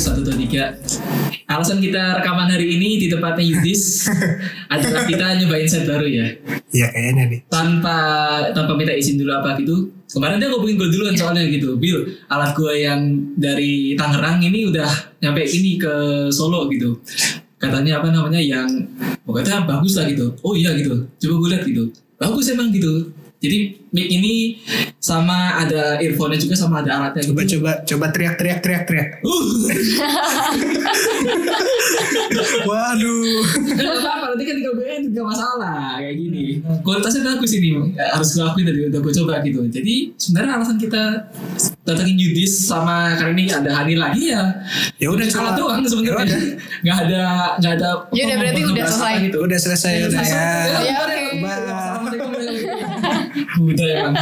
satu dua tiga. Alasan kita rekaman hari ini di tempatnya Yudis adalah kita nyobain set baru ya. Iya kayaknya nih. Tanpa tanpa minta izin dulu apa gitu. Kemarin dia ngomongin gue duluan soalnya gitu. Bill, alat gue yang dari Tangerang ini udah nyampe ini ke Solo gitu. Katanya apa namanya yang pokoknya bagus lah gitu. Oh iya gitu. Coba gue lihat gitu. Bagus emang gitu. Jadi mic ini sama ada earphone-nya juga sama ada alatnya Coba gitu. coba coba teriak teriak teriak teriak. Uh, Waduh. Gak apa-apa, nanti kan dicobain gak masalah kayak gini. Kualitasnya bagus ini, harus gue akuin tadi udah gue coba gitu. Jadi sebenarnya alasan kita datengin Yudis sama karena ini ada Hani lagi ya. Ya udah coba. doang sebenarnya. Ya udah. Gak ada nggak ada. Ya udah, berarti udah selesai. Gitu. Udah selesai udah ya. Ya, oke. Assalamualaikum. Udah ya Bang.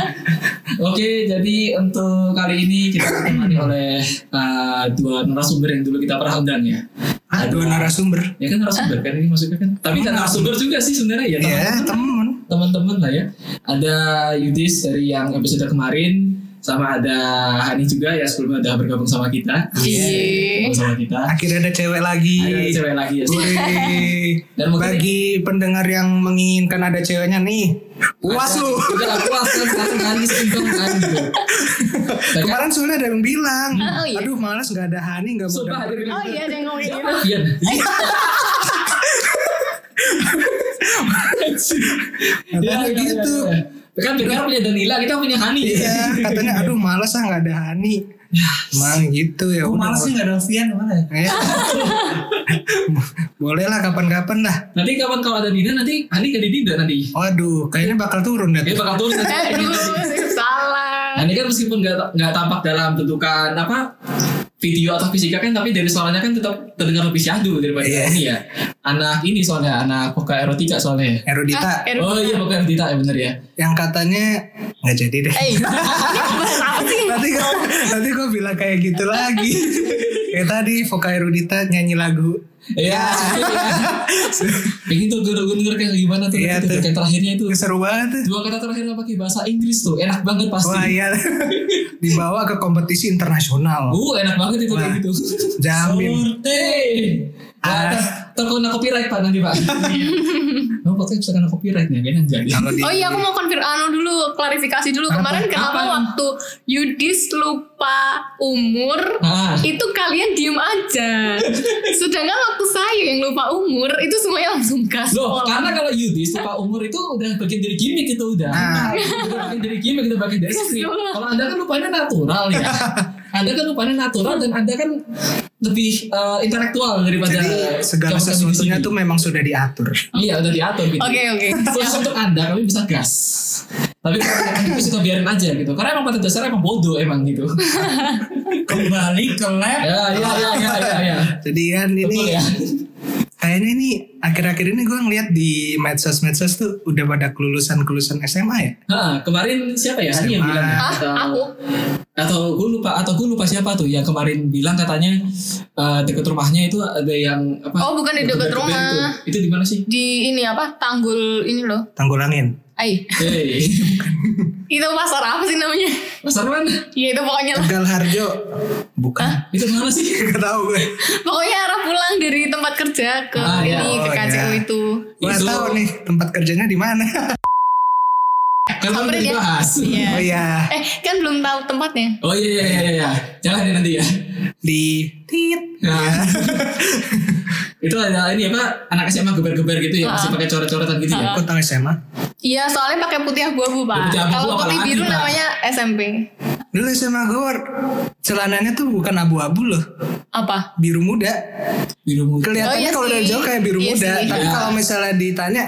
Oke, jadi untuk kali ini kita ditemani oleh uh, dua narasumber yang dulu kita pernah undang ya. Ah, dua narasumber. Ya kan narasumber kan ini maksudnya kan. Tapi kan narasumber juga sih sebenarnya ya. Ya teman-teman. temen. Teman-teman lah ya. Ada Yudis dari yang episode kemarin sama ada Hani juga ya sebelumnya udah bergabung sama kita. Iya. Sama kita. Akhirnya ada cewek lagi. Ada cewek lagi ya. Dan mungkin Bagi pendengar yang menginginkan ada ceweknya nih, puas lu. Udah lah puas kan langsung Hani singkong kan gitu. Kan- Kemarin soalnya ada yang bilang, Ah, oh iya. aduh malas nggak ada Hani nggak mau Sumpah ada dengerin." yang Oh iya ada yang ngomong gitu. Iya. Katanya gitu. Iya. Kan Begar punya Danila, kita punya Hani. Iya, katanya aduh malas ah nggak ada Hani. Emang gitu ya Gue udah. malas sih gak ada Vian mana ya? Ya. Boleh lah kapan-kapan lah. Nanti kapan kalau ada Dina nanti Hani jadi Dida nanti. Waduh, kayaknya bakal turun deh. Dia bakal turun nanti. Aduh, salah. Hani kan meskipun nggak nggak tampak dalam bentukan apa video atau fisika kan tapi dari suaranya kan tetap terdengar lebih syahdu daripada Iya. ini ya. Anak ini soalnya anak poka erotika soalnya. ya. Erodita Ah. Oh iya poka erotika ya bener ya. yang katanya nggak jadi deh. Eh, ini bahas apa sih? nanti gue nanti gue bilang kayak gitu lagi. kayak tadi Voka Erudita nyanyi lagu. Iya. Kayak gitu gue gue denger kayak gimana tuh Iya tuh. kayak terakhirnya itu Seru banget. tuh. dua kata terakhirnya pakai bahasa Inggris tuh enak banget pasti. Wah iya. Dibawa ke kompetisi internasional. Uh enak banget itu kayak gitu. Jamin. Sorte. Ah. Terkena copyright pak nanti pak. Oh podcast bisa kena copyright ya kayaknya jadi. Kalau di Oh iya aku mau konfir anu dulu klarifikasi dulu kemarin kenapa Apa? waktu Yudis lupa umur Ah. itu kalian diem aja sedangkan waktu saya yang lupa umur itu semuanya langsung gas Loh, karena kalau Yudis lupa umur itu udah bagian dari gimmick itu udah. Ah. udah bagian dari gimmick, udah bagian dari skrip. Kalau Anda kan lupanya natural ya. Anda kan lupanya natural dan Anda kan lebih eh, intelektual daripada jadi segala sesuatunya tuh memang sudah diatur. Iya, udah diatur gitu. oke oke Khusus untuk Anda, kami bisa gas. Tapi itu suka biarin aja gitu. Karena emang pada dasarnya emang bodoh emang gitu. Kembali ke lab. ya, ya, ya, ya, ya, ya. Jadi kan ini Betul ya. kayaknya ini akhir-akhir ini gue ngeliat di medsos-medsos tuh udah pada kelulusan-kelulusan SMA ya. Nah, kemarin siapa ya? Hari yang SMA. bilang ya? ah aku atau gue lupa atau gue lupa siapa tuh yang kemarin bilang katanya eh, deket rumahnya itu ada yang apa Oh, bukan di deket geber-geber rumah. itu, itu di mana sih di ini apa tanggul ini loh Tanggulangin. Ai Hei, itu pasar apa sih namanya pasar mana ya itu pokoknya lah Tegal Harjo. Bukan. itu mana sih Gak tahu gue. pokoknya arah pulang dari tempat kerja ke Ah, iya. ini ke Oh, KCU iya. itu Gue Itu- tahu nih tempat kerjanya di mana. kan udah Samperin ya. dibahas Iya. Oh iya, eh kan belum tahu tempatnya oh iya iya iya iya jangan ya nanti ya di tit. nah itu ada ini apa anak SMA geber-geber gitu ya masih Ah. pakai coret-coretan gitu ya Kok tahu SMA? Iya soalnya pakai putih abu-abu pak. Kalau putih biru namanya SMP. Dulu SMA gue celananya tuh bukan abu-abu loh, Apa? biru muda. biru muda Kelihatannya Oh, iya kalau dari jauh kayak biru Iya muda, sih. tapi Iya. kalau misalnya ditanya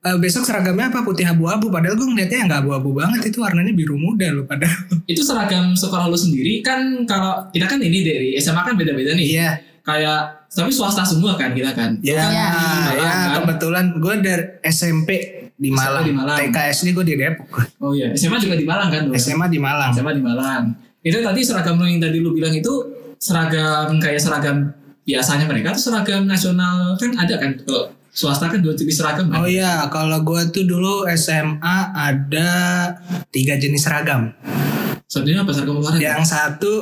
"Eh, besok seragamnya apa putih abu-abu, padahal gue ngeliatnya yang nggak abu-abu banget itu warnanya biru muda loh padahal. itu seragam sekolah lu sendiri kan kalau kita kan ini dari SMA kan beda-beda nih Iya. kayak tapi swasta semua kan kita kan Ya, Iya. ya, Malang, kan? kebetulan gue dari SMP di Malang, di Malang. TK SD gue di Depok, oh iya SMA juga di Malang kan lu? SMA di Malang. SMA di Malang itu tadi seragam lu yang tadi lu bilang itu seragam kayak seragam biasanya mereka tuh seragam nasional kan ada kan kalau swasta kan dua jenis seragam kan Oh iya, kalau gue tuh dulu SMA ada tiga jenis seragam. Satunya apa seragam olahraga? Yang satu,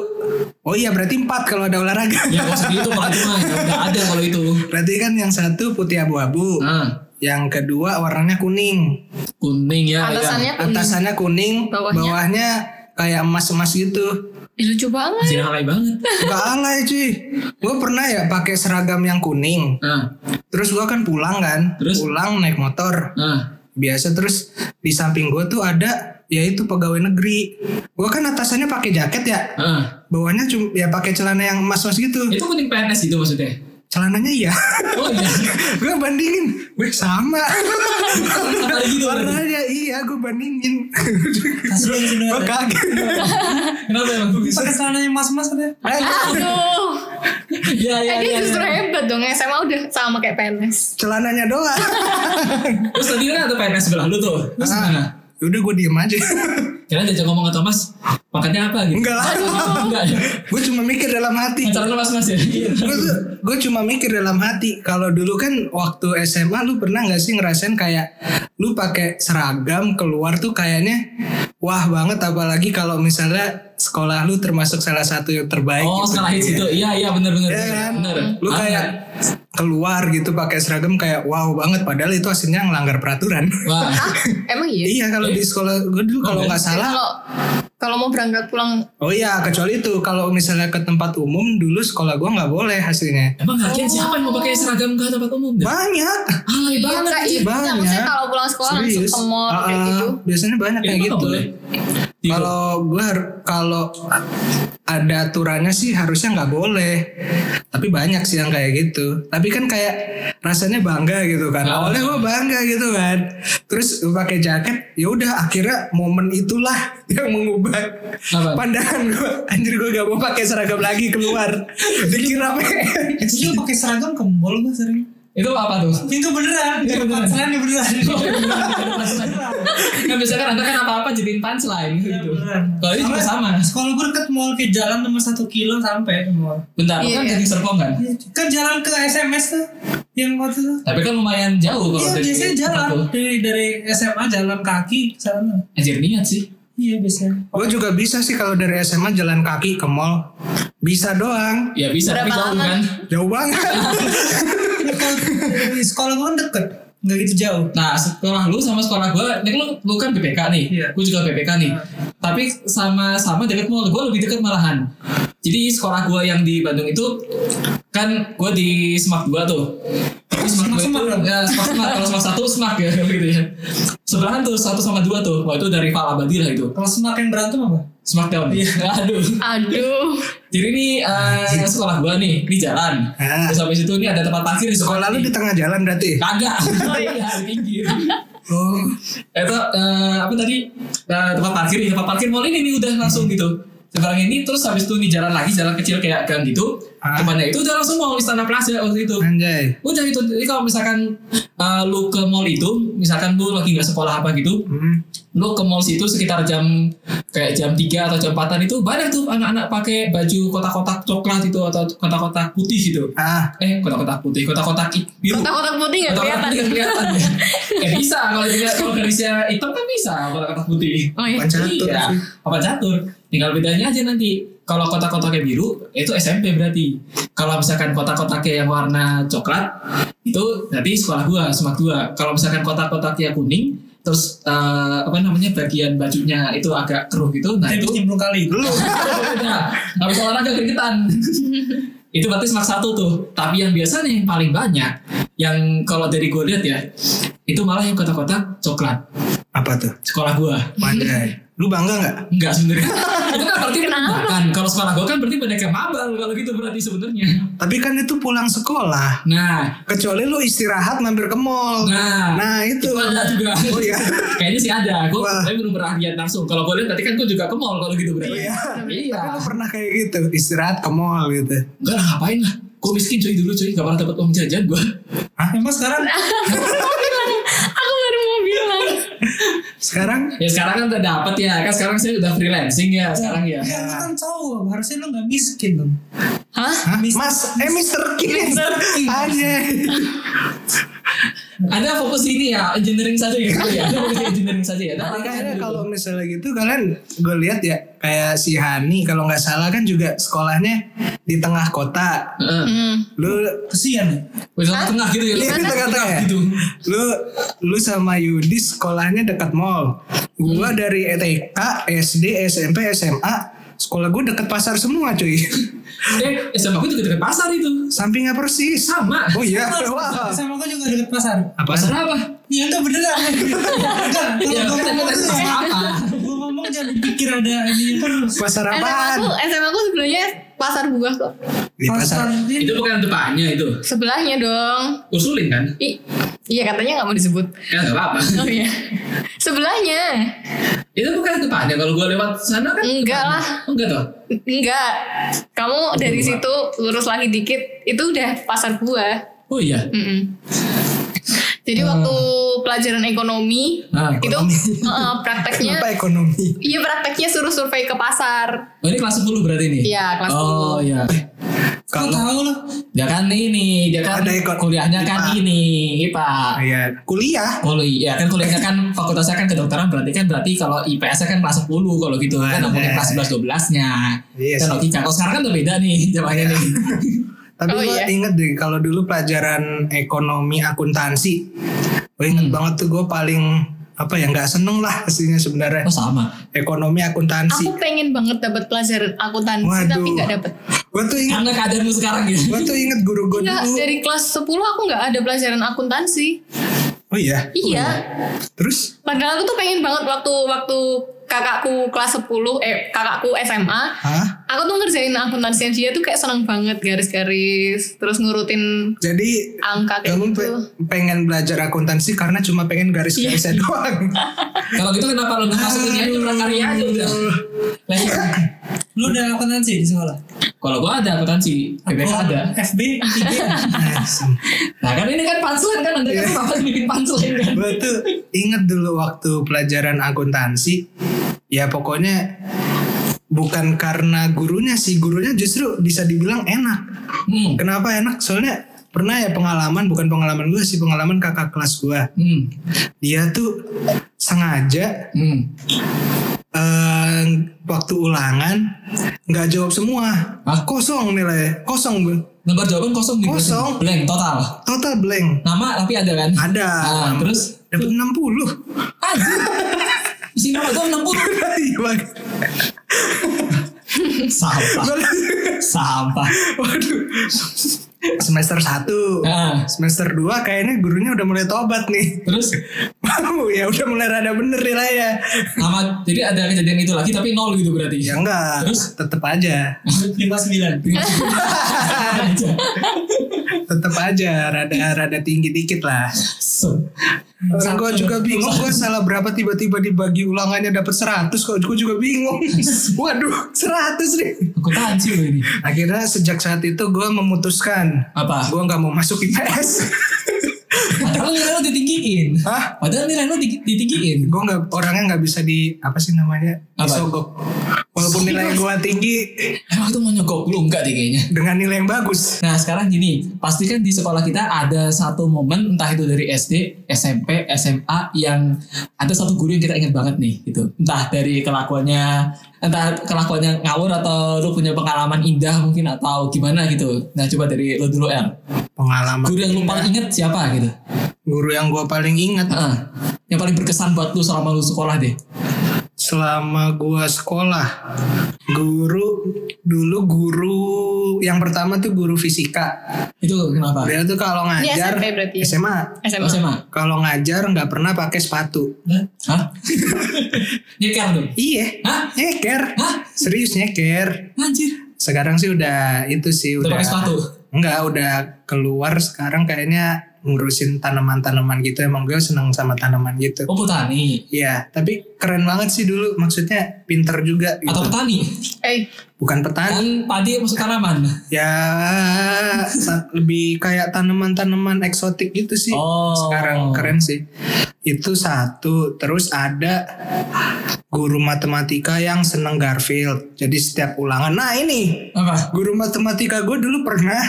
oh iya berarti empat kalau ada olahraga. Ya kalau segitu kalau itu mah nggak ada kalau itu. Berarti kan yang satu putih abu-abu, Nah, yang kedua warnanya kuning, kuning ya. ya. Atasannya kuning. atasannya kuning, Bawahnya? bawahnya kayak emas-emas gitu. Ih, lucu banget. Masih alay banget. Gak alay cuy. Gue pernah ya pakai seragam yang kuning. Nah, Terus gue kan pulang kan, Terus? pulang naik motor. nah. Biasa terus di samping gue tuh ada yaitu pegawai negeri. Gue kan atasannya pakai jaket ya, Nah, bawahnya cuma ya pakai celana yang emas-emas gitu. itu kuning PNS itu maksudnya. Celananya iya. Oh iya. gue bandingin, gue sama. Sama gitu. Warnanya iya, gue bandingin. Kasihan sih gue kaget. Kenapa emang? Pakai celananya mas-mas katanya. Aduh. Iya iya Eh, dia iya. justru iya. hebat dong. SMA udah sama kayak PNS. Celananya doang. Terus tadi kan ada PNS sebelah lu tuh. Terus gimana? Ah, udah gue diem aja. Kira diajak ngomong ke Thomas, makannya apa gitu? Enggak lah. Enggak ya? gue cuma mikir dalam hati. Pacaran lu mas-mas ya? gue tuh gue cuma mikir dalam hati kalau dulu kan waktu SMA lu pernah nggak sih ngerasain kayak lu pakai seragam keluar tuh kayaknya wah banget apalagi kalau misalnya sekolah lu termasuk salah satu yang terbaik Oh, gitu. hits itu. Iya, iya benar benar. Iya kan? Benar. lu kayak keluar gitu pakai seragam kayak wow banget padahal itu aslinya ngelanggar peraturan Wah. Emang iya? iya kalau di sekolah gue dulu kalau nggak salah Kalau kalau mau berangkat pulang oh iya kecuali itu kalau misalnya ke tempat umum dulu sekolah gua nggak boleh hasilnya Emang lagian siapa yang mau pakai seragam ke tempat umum? dah? banyak Alay Iya, banget. Iya, banyak. maksudnya kalau pulang sekolah langsung Serius. ke mall Ah, kayak ah, gitu. biasanya banyak kayak Emang gitu nggak boleh? Kalau gue kalau ada aturannya sih harusnya nggak boleh. Tapi banyak sih yang kayak gitu. Tapi kan kayak rasanya bangga gitu kan. Ah. Awalnya gue bangga gitu kan. Terus gue pakai jaket, ya udah akhirnya momen itulah yang mengubah Apa? pandangan gue. Anjir gue gak mau pakai seragam lagi keluar. Dikira PNS. Itu pakai seragam ke mall gue sering. Itu apa tuh? Itu beneran. Itu Itu beneran. beneran. beneran. kan biasanya kan anda kan apa-apa jadiin punchline gitu. Kalau ini juga sama. Sekolah gue deket mall ke jalan cuma satu kilo sampai ke mall. Bentar, Iya, kan iya. jadi Serpong kan? Kan jalan ke SMS tuh. Yang waktu itu. Tapi kan lumayan jauh kalau Iya dari biasanya jalan dari dari SMA jalan kaki ke sana. Anjir niat sih. Iya biasanya. Gue juga bisa sih kalau dari SMA jalan kaki ke mall. Bisa doang. Ya bisa, tapi Berapa jauh lama? kan? Jauh banget. Sekolah gue kan deket. Nggak gitu jauh. Nah, sekolah lu sama sekolah gue, ini kan lu, lu kan BPK nih, Iya. gue juga BPK nih. Tapi sama-sama deket mall, gue lebih deket malahan. Jadi sekolah gue yang di Bandung itu kan gue di Semak 2 tuh. Tapi Semak 2 itu, Semak-semak dong? ya Semak Semak, kalau Semak 1 Semak ya gitu ya. Sebelahan tuh 1 sama 2 tuh, wah itu dari Val Abadi lah itu. Kalau semakin berantem apa? Smackdown. Iya. Aduh. Aduh. Jadi ini eh, sekolah gue nih, di jalan. Ah. Terus habis itu ini ada tempat parkir di sekolah. Sekolah lu nih. di tengah jalan berarti. Kagak. Iya, di pinggir. Oh. itu eh, apa tadi Eh, tempat parkir nih tempat parkir mall ini nih udah langsung gitu sekarang ini terus habis itu nih jalan lagi jalan kecil kayak gang gitu Ah. depannya itu udah langsung mau istana plaza waktu itu Anjay. udah itu jadi kalau misalkan eh, lu ke mall itu misalkan lu lagi nggak sekolah apa gitu Hmm. lu ke mall situ sekitar jam kayak jam 3 atau jam 4 itu banyak tuh anak-anak pakai baju kotak-kotak coklat itu atau kotak-kotak putih gitu Ah, eh kotak-kotak putih kotak-kotak biru Kotak-kotak putih nggak Kotak-kotak kelihatan. putih nggak kelihatan ya. ya bisa kalau dilihat kalau garisnya hitam kan bisa kotak-kotak putih. Oh iya. Bukan catur iya. sih. Apa catur? Tinggal bedanya aja nanti. Kalau kotak-kotaknya biru itu SMP berarti. Kalau misalkan kotak-kotaknya yang warna coklat itu berarti sekolah gua, semak gua. Kalau misalkan kotak-kotaknya kuning terus eh, apa namanya bagian bajunya itu agak keruh gitu, nah itu nyemplung kali. lu Nah, nggak bisa olahraga keringetan. itu berarti semak satu tuh. Tapi yang biasanya yang paling banyak, yang kalau dari gue lihat ya, itu malah yang kotak-kotak coklat. Apa tuh? Sekolah gue. Anjay. Lu bangga nggak? Enggak sebenarnya. itu kan berarti Kenapa? kan kalau sekolah gue kan berarti banyak yang mabal kalau gitu berarti sebenarnya. Tapi kan itu pulang sekolah. Nah, Kecuali lu istirahat mampir ke mall. nah, Nah itu. itu ada juga. Oh iya. Kayaknya sih ada. Gue Wah. tapi belum pernah lihat langsung. Kalau gue lihat berarti kan gue juga ke mall kalau gitu berarti. Iya. Iya. Tapi lu pernah kayak gitu istirahat ke mall gitu. Enggak lah ngapain lah. Gue miskin cuy dulu cuy. Gak pernah dapat uang jajan gue. Emang sekarang Aku baru mau bilang. Sekarang Ya sekarang kan udah dapat ya. Kan sekarang saya udah freelancing ya sekarang ya. ya, kan cowok, harusnya lu nggak miskin dong. Hah? Hah? Mas, eh Mr. King. Mr. King. Anjay. Anda fokus ini ya engineering saja ya, ya. Anda fokus di engineering saja ya. Tapi kayaknya kalau misalnya gitu kalian gue lihat ya kayak si Hani kalau nggak salah kan juga sekolahnya di tengah kota. Heeh. Hmm. Lu Kesian ya. Wis tengah gitu ya. Iya, Tengah tengah-tengah ya? gitu. lu lu sama Yudi sekolahnya dekat mall. Gua dari E ETK, SD, SMP, SMA sekolah gue deket pasar semua cuy. Eh, SMA aku juga dekat pasar itu. Sampingnya persis. Sama. Oh iya. Wah. Sama aku juga deket pasar. Apa? Pasar apa? Iya enggak beneran. Enggak. Ya, Kalau ngomong apa? Gua ngomong jangan pikir ada ini. Pasar SMA apaan? aku, SMA aku sebelumnya pasar buah kok. Di pasar. Itu bukan depannya itu. Sebelahnya dong. Usulin kan? I, iya katanya nggak mau disebut. Ya nggak apa-apa. Oh iya. Sebelahnya. Itu bukan depannya. Kalau gua lewat sana kan? Enggak lah. Oh, enggak toh? Enggak. Kamu dari situ lurus lagi dikit itu udah pasar buah. Oh iya. Mm-mm. Jadi waktu pelajaran ekonomi Ah, itu ekonomi. uh, prakteknya Apa ekonomi? iya prakteknya suruh survei ke pasar. Oh ini kelas 10 berarti nih? Iya, kelas Oh iya. Kau tahu loh. Dia kan ini, dia kan Ada ikut kuliahnya kan IPA. ini, IPA. Iya, kuliah. Kuliah, ya kan kuliahnya kan fakultasnya kan kedokteran berarti kan berarti kalau IPS kan kelas 10 kalau gitu kan ngomongin kelas 11 12 nya. Iya kan logika. Kalau sekarang kan udah beda nih zamannya nih. Tapi Oh, gue iya. inget deh kalau dulu pelajaran ekonomi akuntansi, gue inget Hmm. banget tuh gue paling apa ya nggak seneng lah aslinya sebenarnya Oh sama. ekonomi akuntansi. Aku pengen banget dapat pelajaran akuntansi Waduh. tapi nggak dapet. Gue tuh inget, Karena keadaanmu sekarang gitu. gue tuh inget guru gue dulu. dari kelas 10 aku nggak ada pelajaran akuntansi. Oh iya. Iya. Terus Padahal aku tuh pengen banget waktu waktu kakakku kelas 10 eh kakakku SMA Hah? Aku tuh ngerjain akuntansi dia tuh kayak seneng banget garis-garis terus ngurutin Jadi angka kayak kamu gitu pe- pengen belajar akuntansi karena cuma pengen garis-garisnya Iya. doang. Kalau gitu kenapa lu nggak masukin aja prakarya aja udah. Lah, iya. Lu udah akuntansi di sekolah? Kalau gua ada akuntansi, PPK ada. FB. Nah kan ini kan punchline kan anda kan apa bikin punchline kan. gue tuh inget dulu waktu pelajaran akuntansi, ya pokoknya bukan karena gurunya sih, gurunya justru bisa dibilang enak. Hmm. Kenapa enak? Soalnya pernah ya pengalaman, bukan pengalaman gue sih, pengalaman kakak kelas gue. Hmm. Dia tuh sengaja Hmm. eh, waktu ulangan nggak jawab semua, Hah? kosong nilai, kosong Bu. Lembar jawaban kosong berarti? Kosong. Blank total. total blank. Nama tapi ada kan? Ada. Ah, terus dapat 60. Anjir. Isi nama gua 60. Iya, Bang. Sampah. Sampah. Waduh. Semester 1 Nah, Semester 2 kayaknya gurunya udah mulai tobat nih terus Wow ya udah mulai rada bener nilainya nama jadi ada kejadian itu lagi tapi nol gitu berarti. Ya enggak Terus? Tetep aja 59. Aja. Tetep aja Rada rada tinggi dikit lah. So, Orang gue juga bingung Gue salah berapa tiba-tiba dibagi ulangannya dapat 100 Kok. Gue juga bingung. Waduh 100 nih. Akuntansi loh ini. Akhirnya sejak saat itu gue memutuskan Apa? Gue gak mau masuk IPS Padahal nilai lo ditinggiin. Hah? Padahal nilai lo di- ditinggiin. gue nggak orangnya nggak bisa di apa sih namanya Apa? disogok walaupun nilai gue tinggi Emang itu mau nyogok lu enggak deh kayaknya. dengan nilai yang bagus Nah sekarang gini, pasti kan di sekolah kita ada satu momen entah itu dari SD, SMP, SMA yang ada satu guru yang kita ingat banget nih gitu. Entah dari kelakuannya, entah kelakuannya ngawur atau lu punya pengalaman indah mungkin atau gimana gitu. Nah coba dari lu dulu El. pengalaman Guru yang lu paling inget siapa gitu? guru yang gue paling ingat Heeh. yang paling berkesan buat lu selama lu sekolah deh. Selama gue sekolah guru dulu guru yang pertama tuh guru fisika Itu kenapa? dia tuh kalau ngajar SMP berarti ya? SMA SMA. SMA. kalau ngajar nggak pernah pakai sepatu Hah? Nyeker dong? iya Hah? nyeker Hah? serius nyeker Anjir. sekarang sih udah itu sih Udah udah pakai sepatu? Enggak, udah keluar sekarang kayaknya ngurusin tanaman-tanaman gitu. Emang gue seneng sama tanaman gitu. Oh petani. Iya, tapi keren banget sih dulu. Maksudnya pinter juga gitu. Atau petani? Eh, bukan petani Kan padi masuk tanaman. ya lebih kayak tanaman-tanaman eksotik gitu sih Oh. sekarang keren sih itu satu terus ada guru matematika yang seneng Garfield jadi setiap ulangan nah ini Apa? guru matematika gue dulu pernah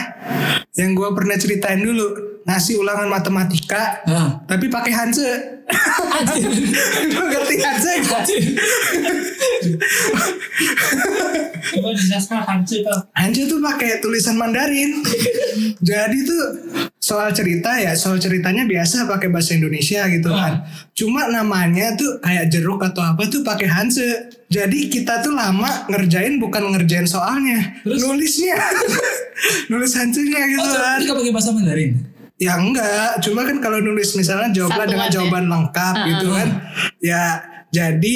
yang gue pernah ceritain dulu ngasih ulangan matematika Hah. tapi pakai Hanse Lu ngerti Hanse Kak. Hanse tuh pakai tulisan Mandarin. Jadi tuh soal cerita ya soal ceritanya biasa pakai bahasa Indonesia gitu kan. Cuma namanya tuh kayak jeruk atau apa tuh pakai Hanse jadi kita tuh lama ngerjain bukan ngerjain soalnya Terus? nulisnya. Nulis Hanse-nya gitu Oh, kan. gak pakai bahasa Mandarin? Ya enggak, cuma kan kalau nulis misalnya jawablah Satu dengan ya. jawaban lengkap gitu kan. Ya jadi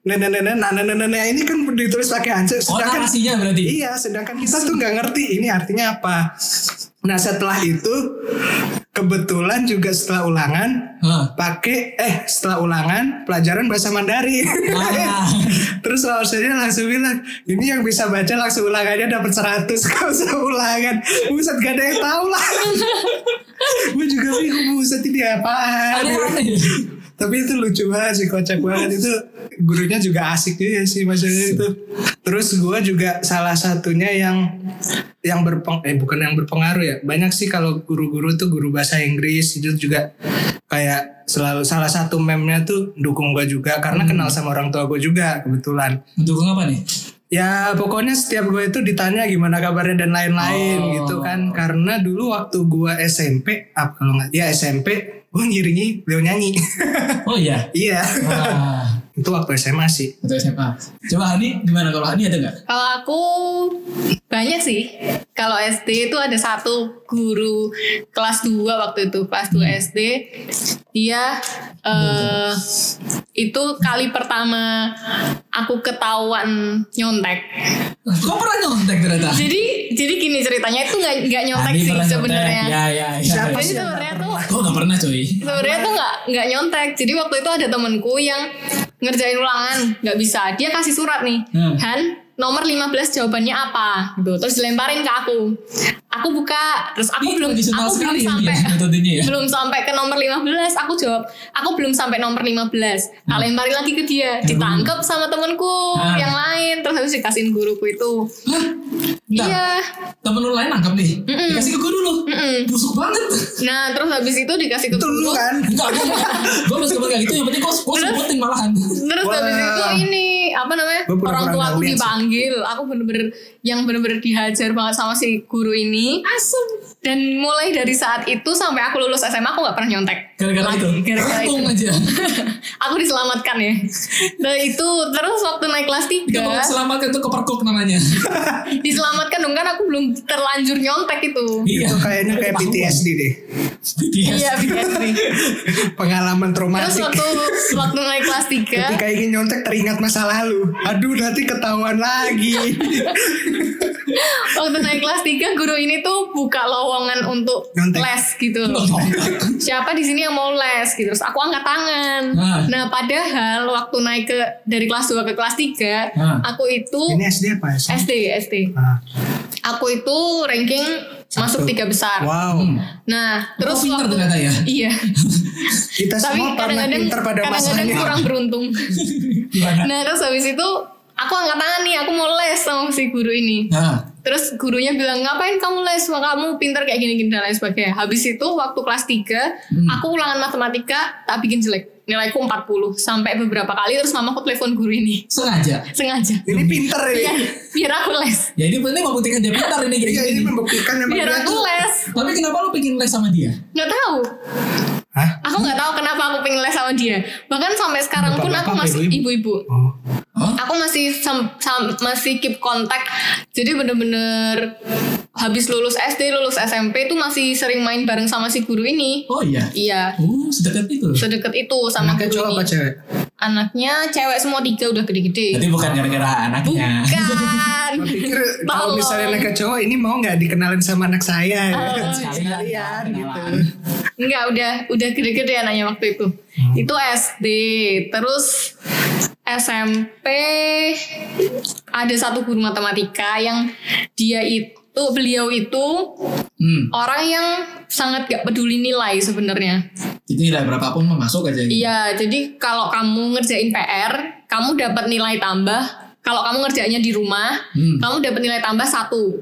nenek nenek nenek nenek ini kan ditulis pakai Hanse Oh, sedangkan narasinya berarti? iya sedangkan kita tuh nggak ngerti ini artinya apa. Nah setelah itu kebetulan juga setelah ulangan Hah. pakai eh setelah ulangan pelajaran bahasa Mandarin. Ah. Terus langsungnya langsung bilang ini yang bisa baca langsung ulangannya dapat 100 kalau usah ulangan. Buset gak ada yang tahu lah. Gue juga bingung buset ini apaan. Tapi itu lucu banget sih kocak banget itu gurunya juga asik juga sih maksudnya itu. Terus gue juga salah satunya yang yang berpeng eh bukan yang berpengaruh ya banyak sih kalau guru-guru tuh guru bahasa Inggris itu juga kayak selalu salah satu memnya tuh dukung gue juga karena kenal sama orang tua gue juga kebetulan Mendukung apa nih? Ya pokoknya setiap gue itu ditanya gimana kabarnya dan lain-lain Oh. gitu kan Karena dulu waktu gue SMP apa kalau nggak ya SMP gue ngiringi beliau nyanyi Oh iya. Iya Wah. Itu waktu SMA sih Untuk SMA. Coba Hani gimana kalau Hani ada nggak? Kalau aku banyak sih. Kalau SD itu ada satu guru kelas 2 waktu itu, kelas 2 SD. Dia eh itu kali pertama aku ketahuan nyontek. Kok pernah nyontek ternyata? Jadi jadi gini ceritanya itu nggak nggak nyontek Hani sih sebenarnya. Ya ya ya. Siapa Jadi sih sebenarnya nggak tuh? Kok gak pernah coy? sebenarnya tuh nggak nggak nyontek jadi waktu itu ada temenku yang ngerjain ulangan. Nggak bisa. Dia kasih surat nih. Hmm. Han nomor 15 jawabannya apa? Gitu. Terus dilemparin ke aku aku buka terus aku Ini belum aku belum sekali ya sampai metodenya ya. belum sampai ke nomor 15 aku jawab aku belum sampai nomor 15 tak lemparin lagi ke dia ditangkap sama temenku Hmm. yang lain terus habis dikasihin guruku itu Hah? Iya Temen lu lain nangkap nih. Mm-mm. Dikasih ke guru lu. Mm-mm. Busuk banget. nah terus habis itu dikasih ke lu guru kan Enggak, gue Gue masih kayak gitu. Yang penting gue gue sebutin malahan. Terus Wah. habis itu ini apa namanya orang tua aku dipanggil, aku bener-bener yang bener-bener dihajar banget sama si guru ini. Asem. Dan mulai dari saat itu sampai aku lulus SMA aku nggak pernah nyontek. Gara-gara itu. Gara-gara itu. Untung aja. aku diselamatkan ya. Nah itu terus waktu naik kelas Itu kalau 3 selamatkan itu kepergok namanya. diselamatkan dong kan aku belum terlanjur nyontek itu. Iya. Itu kayaknya kayak PTSD deh BTS. Iya, PTSD. Pengalaman Terus traumatik waktu waktu naik kelas 3 Ketika ingin nyontek teringat masa lalu Aduh nanti ketahuan lagi Waktu naik kelas 3 guru ini tuh buka lowongan untuk Nyontek. les gitu loh. Siapa di sini yang mau les gitu. Terus aku angkat tangan. Ah. Nah, padahal waktu naik ke dari kelas 2 ke kelas 3, Ah. aku itu Ini SD apa ya? SD, SD. Ah, Aku itu ranking masuk tiga besar. Wow Nah, terus Terus pinter waktu ternyata ya. Iya. Kita Tapi semua pernah kadang-kadang pinter pada kadang-kadang masanya kurang beruntung. Nah, terus habis itu aku angkat tangan nih, aku mau les sama si guru ini. Nah, Terus gurunya bilang ngapain kamu les? Wah, kamu pinter kayak gini-gini dan lain sebagainya. Habis itu waktu kelas 3 Hmm. aku ulangan matematika tak bikin jelek. Nilaiku 40 sampai beberapa kali terus mamaku telepon guru ini. sengaja. Sengaja. Ini pinter ini Biar, biar aku les. Ya ini penting membuktikan dia pintar ini kayak Iya ini membuktikan memang Biar dia aku les. Tapi kenapa lu pengen les sama dia? Nggak tahu. Hah? Aku nggak tahu kenapa aku pengen les sama dia. Bahkan sampai sekarang pun aku masih ibu-ibu? Oh. Hah? Aku masih sam- sam- masih keep kontak. Jadi bener-bener habis lulus SD, lulus SMP itu masih sering main bareng sama si guru ini. Oh iya. Iya. Oh, sedekat itu. sedekat itu sama Anaknya guru cowok ini. apa cewek? Anaknya cewek semua tiga udah gede-gede. Berarti bukan gara-gara anaknya. Bukan. Kalau misalnya anaknya cowok ini mau nggak dikenalin sama anak saya ya? Oh, Sekalian gitu. Enggak, udah udah gede-gede anaknya waktu itu. Hmm. Itu SD. Terus SMP ada satu guru matematika yang dia itu beliau itu Hmm. orang yang sangat gak peduli nilai sebenarnya. Jadi nilai berapapun masuk aja. gitu. Iya, jadi kalau kamu ngerjain PR, kamu dapat nilai tambah. Kalau kamu ngerjainnya di rumah, Hmm. kamu dapat nilai tambah satu.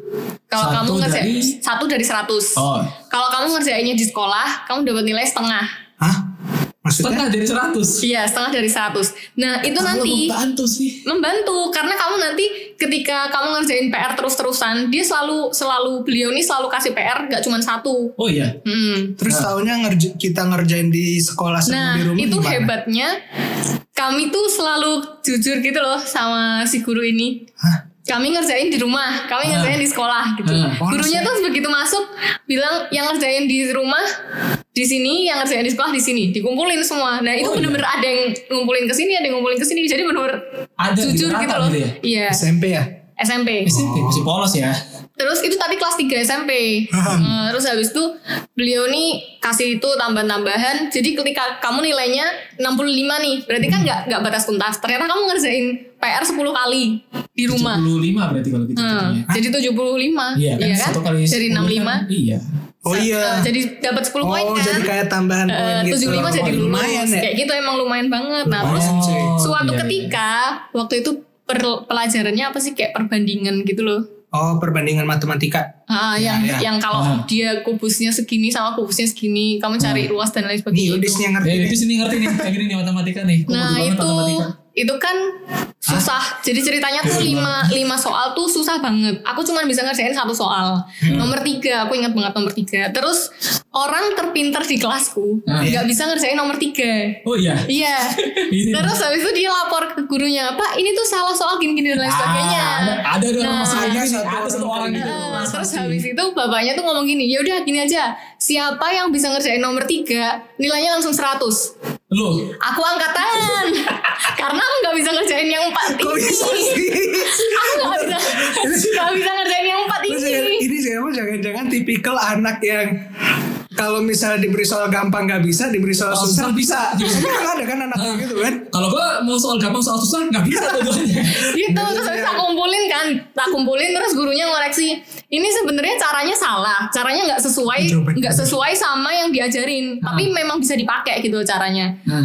Kalau Satu kamu ngerjain dari- satu dari 100. Oh, Kalau kamu ngerjainnya di sekolah, kamu dapat nilai setengah. Hah? Maksudnya? setengah dari 100. Iya, setengah dari 100. Nah, itu nanti bantu sih. membantu karena kamu ketika kamu ngerjain PR terus-terusan, dia selalu selalu beliau ini selalu kasih PR gak cuma satu. Oh iya. Hmm. Terus tahunya ngerj- kita ngerjain di sekolah sama Nah, di rumah itu gimana? hebatnya kami tuh selalu jujur gitu loh sama si guru ini. Hah? Kami ngerjain di rumah, kami ngerjain di sekolah gitu. Ah. Oh, Gurunya tuh begitu masuk bilang yang ngerjain di rumah di sini, yang ngerjain di sekolah di sini, dikumpulin semua. Nah, itu Oh, iya. bener-bener ada yang ngumpulin ke sini, ada yang ngumpulin ke sini. Jadi bener-bener Ada jujur gitu loh. gitu ya? Iya, SMP ya? SMP. SMP masih polos ya. Terus itu tadi kelas 3 SMP. Eh, terus habis itu beliau nih kasih itu tambahan-tambahan. Jadi ketika kamu nilainya 65 nih, berarti kan nggak nggak batas tuntas. Ternyata kamu ngerjain PR 10 kali di rumah. 75 berarti kalau gitu. Hmm, jatuhnya. jadi 75. Iya kan, satu kali Dari 10 65. kan, Iya. Oh iya. Eh, jadi dapat 10 poin Oh kan. jadi kayak tambahan poin Eh, gitu. 75 jadi Oh, lulus. lumayan ya. Kayak gitu emang lumayan banget. Nah, terus Lumayan, cuy. suatu iya, ketika waktu itu per- pelajarannya apa sih kayak perbandingan gitu loh. Oh perbandingan matematika. Ah, yang ya. yang kalau Ah. dia kubusnya segini sama kubusnya segini, kamu cari ruas dan lain Nih sebagainya. Yudis itu. yang ngerti. Ya, nih. itu sini ngerti nih, kayak gini nih matematika nih. Gua Nah itu matematika. Itu kan susah. Jadi ceritanya tuh lima lima soal tuh susah banget. Aku cuma bisa ngerjain satu soal. Hmm. Nomor tiga, aku ingat banget nomor tiga. Terus orang terpinter di kelasku Ah. nggak bisa ngerjain nomor tiga. Oh iya. Iya. Terus habis itu dia lapor ke gurunya, Pak ini tuh salah soal gini-gini dan lain sebagainya. Ah, ada ada dong Nah, ada satu ada satu orang orang gitu. Nah, terus habis itu bapaknya tuh ngomong gini, ya udah gini aja, siapa yang bisa ngerjain nomor tiga, nilainya langsung 100. Loh, Aku angkat tangan, karena aku nggak bisa ngerjain yang empat Kok ini. bisa sih? Aku nggak bisa, nggak bisa ngerjain yang empat Lu ini. ini siapa jangan-jangan tipikal anak yang kalau misalnya diberi soal gampang nggak bisa, diberi soal Soal susah susah bisa. Tapi kan ada kan anak kayak gitu kan? kalau gua mau soal gampang soal susah nggak bisa dua-duanya. Gitu, terus habis kumpulin kan, tak kumpulin terus gurunya ngoreksi. Ini sebenarnya caranya salah, caranya nggak sesuai, nggak sesuai sama yang diajarin. Tapi memang bisa dipakai gitu caranya. Nah,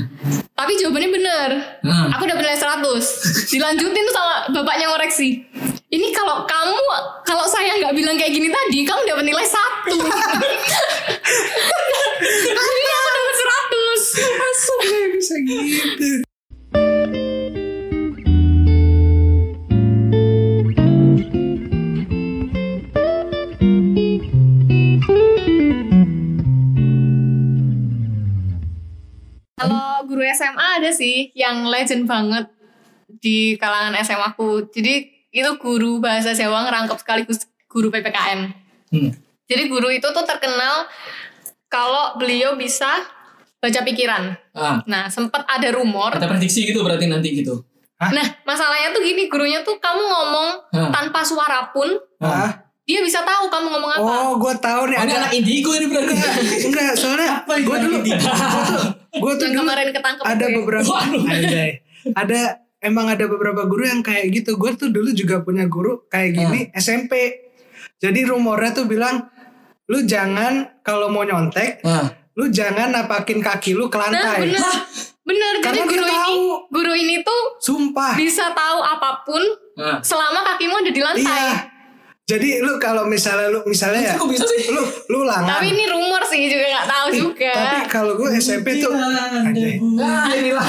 Tapi jawabannya bener. Nah. Aku dapat nilai 100. Dilanjutin tuh sama bapaknya ngoreksi. Ini kalau kamu, kalau saya nggak bilang kayak gini tadi, kamu dapat nilai satu. Akhirnya aku dapat 100. Masuk ya bisa gitu. Guru SMA ada sih yang legend banget di kalangan SMA aku. Jadi itu guru bahasa Jawa ngerangkep sekaligus guru PPKN. hmm. Jadi guru itu tuh terkenal kalau beliau bisa baca pikiran. ah, Nah, sempat ada rumor kita prediksi gitu berarti nanti gitu. Nah, masalahnya tuh gini, gurunya tuh kamu ngomong Hah. tanpa suara pun, Ah, dia bisa tahu kamu ngomong apa. oh gue tahu nih Oh, ini ada. anak indigo ini berarti. Enggak, soalnya gue dulu, gue tuh, gue tuh dulu kemarin ketangkep ada ya. beberapa. Anjay. ada emang ada beberapa guru yang kayak gitu. Gue tuh dulu juga punya guru kayak gini SMP. Jadi rumornya tuh bilang, lu jangan kalau mau nyontek, Nah, lu jangan napakin kaki lu ke Nah, lantai. bener. Bener, jadi Karena dia guru ini, tahu. guru ini tuh Sumpah. bisa tahu apa pun nah. selama kakimu ada di lantai. Iya. Jadi lu kalau misalnya lu misalnya ya, Kok bisa sih? lu lu langan. Tapi ini rumor sih juga nggak tahu juga. Tapi kalau gue SMP tuh anjay. Ah, inilah.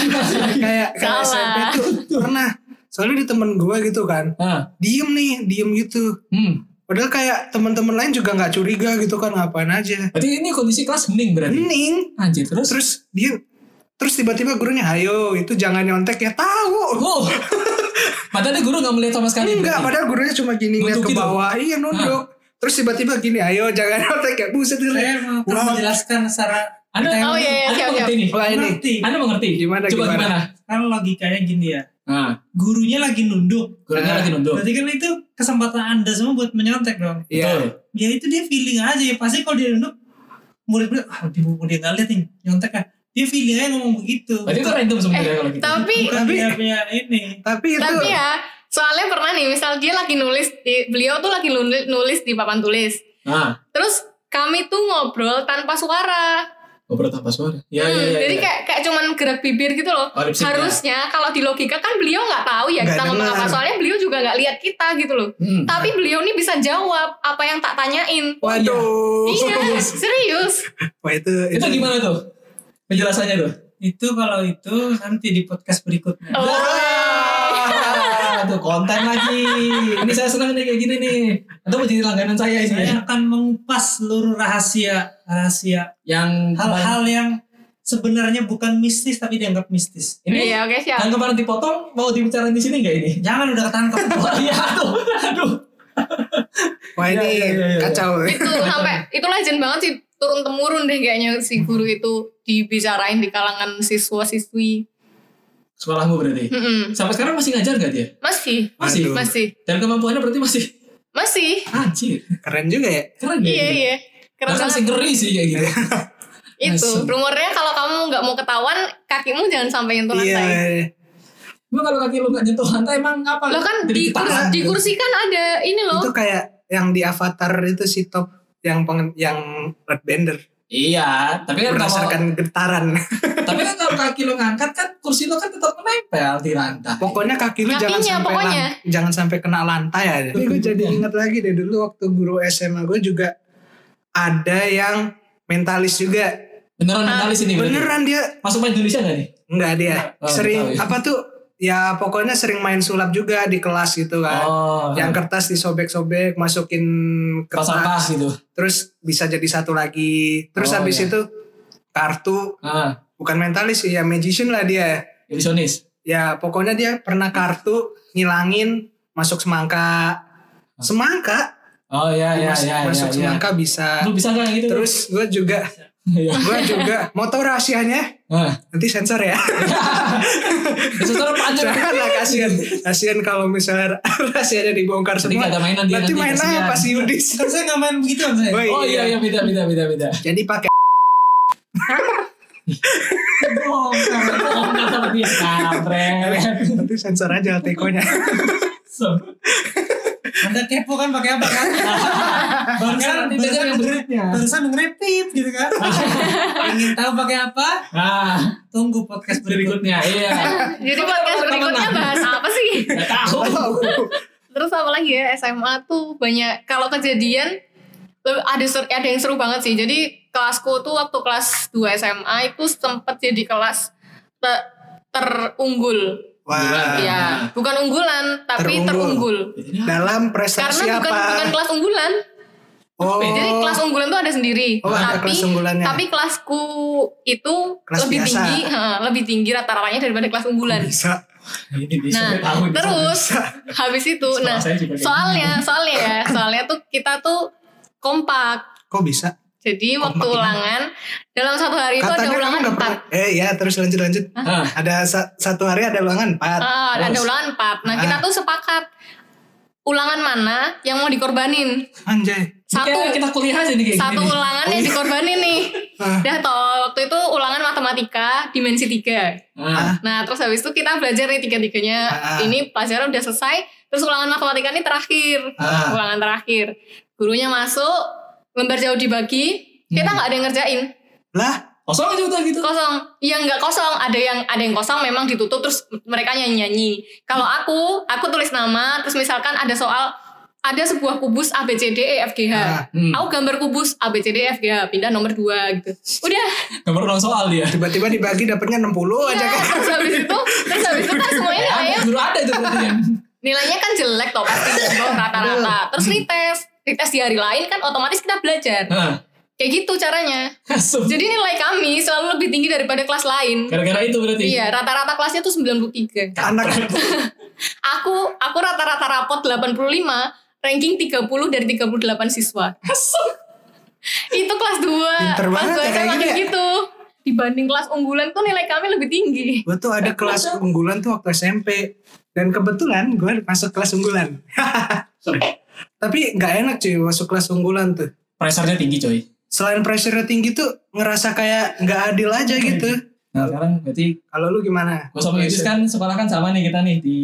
kayak kayak. SMP tuh pernah. Soalnya di temen gue gitu kan, Ah, diem nih, diem gitu. hmm. Padahal kayak teman-teman lain juga nggak curiga gitu kan ngapain aja. Berarti ini kondisi kelas hening berarti. Hening. Anjir, terus? Terus dia terus tiba-tiba gurunya, ayo itu jangan nyontek ya tahu. Oh. Padahal dia guru gak melihat sama sekali. Enggak, berarti. padahal gurunya cuma gini lihat ke gitu? bawah, iya nunduk. Terus tiba-tiba gini, ayo jangan nyontek ya, buset dia. Saya mau Wah. menjelaskan secara Anda, Oh, iya, iya, Anda siap, mengerti nih. Wah ini, ngerti. Anda mengerti. Gimana, Coba gimana? gimana? Kan logikanya gini ya. Nah, Gurunya lagi nunduk. gurunya Nah. lagi nunduk. Berarti kan itu kesempatan Anda semua buat menyontek dong. iya. Betul. Ya itu dia feeling aja ya. Pasti kalau dia nunduk murid-murid ah dia nggak lihat nih nyontek ah. Dia filialnya ngomong begitu. Berarti itu random sebenarnya kalau gitu. Tapi Bukan Tapi- dia punya ini. Tapi itu tapi ya soalnya pernah nih misal dia lagi nulis di, beliau tuh lagi nulis, nulis di papan tulis Nah, terus kami tuh ngobrol tanpa suara ngobrol tanpa suara. Ya, Hmm, ya, ya. jadi ya. kayak kayak cuman gerak bibir gitu loh Oh, sync, harusnya kalau di logika kan beliau nggak tahu ya Nggak kita ngomong apa soalnya beliau juga nggak lihat kita gitu loh Hmm. tapi beliau nih bisa jawab apa yang tak tanyain waduh. iya serius Wah itu Itu gimana tuh? Penjelasannya tuh? Itu kalau itu nanti di podcast berikutnya. oh. Ah, tuh konten lagi. Ini saya senang nih kayak gini nih. Atau mau jadi langganan saya ini ya? Saya akan mengupas seluruh rahasia rahasia Yang hal-hal yang sebenarnya bukan mistis tapi dianggap mistis. ini iya oke siap yang kemarin dipotong mau dibicarain di sini nggak ini? Jangan udah ketangkep. Oh iya, aduh, aduh. Wah ini iya, iya, iya. kacau. itu sampai itu legend banget sih turun temurun deh kayaknya si guru itu dibicarain di kalangan siswa siswi Sekolahmu berarti. Sampai sekarang masih ngajar nggak dia? masih Masih. Aduh. masih Dan kemampuannya berarti masih masih anjir. Keren juga ya. Keren ya. iya gitu. iya keren banget sih ngeri sih kayak gitu. itu rumornya kalau kamu nggak mau ketahuan kakimu jangan sampai nyentuh Iya. lantai Cuma kalau kaki lu nggak nyentuh lantai emang apa? lo kan di, kursi, di kursi kan ada ini loh Itu kayak yang di Avatar itu si top yang pengen, yang Red Bender Iya, tapi kan kalau, berdasarkan getaran. tapi kan kalau kaki lu ngangkat kan kursi lu kan tetap menempel di lantai. Pokoknya kaki lu jangan sampai pokoknya. lan- jangan sampai kena lantai aja. Tapi gue jadi ingat lagi deh dulu waktu guru SMA gue juga ada yang mentalis juga. Beneran Ah, mentalis ini? Beneran dia Masuk main Indonesia nggak nih? enggak dia Oh, sering ya. apa tuh ya pokoknya sering main sulap juga di kelas gitu kan. Oh, Yang kertas disobek-sobek, masukin sampah kertas, gitu. terus bisa jadi satu lagi. Terus Oh, habis iya. itu kartu Ah, bukan mentalis sih ya magician lah dia. ilusionis. Ya pokoknya dia pernah kartu ngilangin masuk semangka. Semangka Oh ya ya Mas- ya masuk ya, ya. semangka bisa. Lu bisa nggak gitu? Terus gue juga Iya. Gue juga mau tahu rahasianya Ah. nanti sensor ya. Terus panjang. Lah kasihan. Kasihan kalau misalnya rahasianya dibongkar semua. ada mainan Nanti nanti, main apa sih Yudis? Saya nggak main begitu kan saya. Oh, Oh iya iya beda beda beda beda. Jadi pakai nanti sensor aja tekonya. Anda kepo kan pakai apa kan? Barusan yang berikutnya. Barusan denger pip gitu kan. Ingin tahu pakai apa? Ah, Tunggu podcast berikutnya. iya. jadi podcast berikutnya bahas apa sih Gak tahu. Terus apa lagi ya SMA tuh banyak kalau kejadian ada ada yang seru banget sih. Jadi kelasku tuh waktu kelas 2 SMA itu sempet jadi kelas te- terunggul. Wah. Ya, bukan unggulan tapi Terunggul. terunggul. Dalam prestasi Karena bukan apa? bukan kelas unggulan. oh. Jadi kelas unggulan tuh ada sendiri. Oh, ada tapi kelas unggulannya. tapi kelasku itu Kelas lebih biasa. tinggi, ha, lebih tinggi rata-ratanya daripada kelas unggulan. bisa. Ini bisa Nah, tahu. ini terus habis itu, nah soalnya, soalnya ya, soalnya tuh kita tuh kompak. Kok bisa? Jadi waktu Kompak ini. ulangan dalam satu hari itu ada Katanya ulangan empat. Eh ya terus lanjut lanjut. Ah, Ada sa- satu hari ada ulangan empat. Ah, ada ulangan empat. Nah kita Ah. tuh sepakat ulangan mana yang mau dikorbanin. Anjay. Satu, kayak kita kuliah aja nih kayak satu gini. nih. ulangan yang dikorbanin nih. Ah. Dah toh waktu itu ulangan matematika dimensi tiga. Ah, Nah terus habis itu kita belajar nih tiga-tiganya. Ah. Ini pelajaran udah selesai. Terus ulangan matematika ini terakhir. Ah. Ulangan terakhir. Gurunya masuk, lembar jauh dibagi. Kita Hmm. nggak ada yang ngerjain. Lah kosong aja udah gitu. Kosong. Iya nggak kosong. Ada yang ada yang kosong memang ditutup terus mereka nyanyi-nyanyi. Kalau aku, aku tulis nama. Terus misalkan ada soal ada sebuah kubus A B C D E F G H. Ah. Hmm. Aku gambar kubus A B C D E F G H. Pindah nomor 2 gitu. Udah. Gambar ulang soal dia. tiba-tiba dibagi dapatnya 60 aja Iya, kan. terus habis itu terus habis itu kan semuanya Ya, nilainya guru ada itu berarti kan. nilainya kan jelek toh pasti di bawah rata-rata terus retest retest di hari lain kan otomatis kita belajar. Ah, kayak gitu caranya. Jadi nilai kami selalu lebih tinggi daripada kelas lain. Gara-gara itu berarti. iya rata-rata kelasnya tuh 93 Anak. Aku aku rata-rata rapot 85 ranking 30 dari 38 siswa. Itu kelas 2 Pinter kelas banget 2 ya, kayak SMA gitu ya? gitu. Dibanding kelas unggulan tuh nilai kami lebih tinggi. Gue tuh ada kelas unggulan tuh waktu SMP dan kebetulan gue masuk kelas unggulan. Sorry. Tapi nggak enak cuy masuk kelas unggulan tuh. Pressernya tinggi coy. selain pressure tinggi tuh ngerasa kayak nggak adil aja gitu. Nah sekarang berarti Kalau lu gimana? gue sama Yudis kan sekolah kan sama nih kita nih di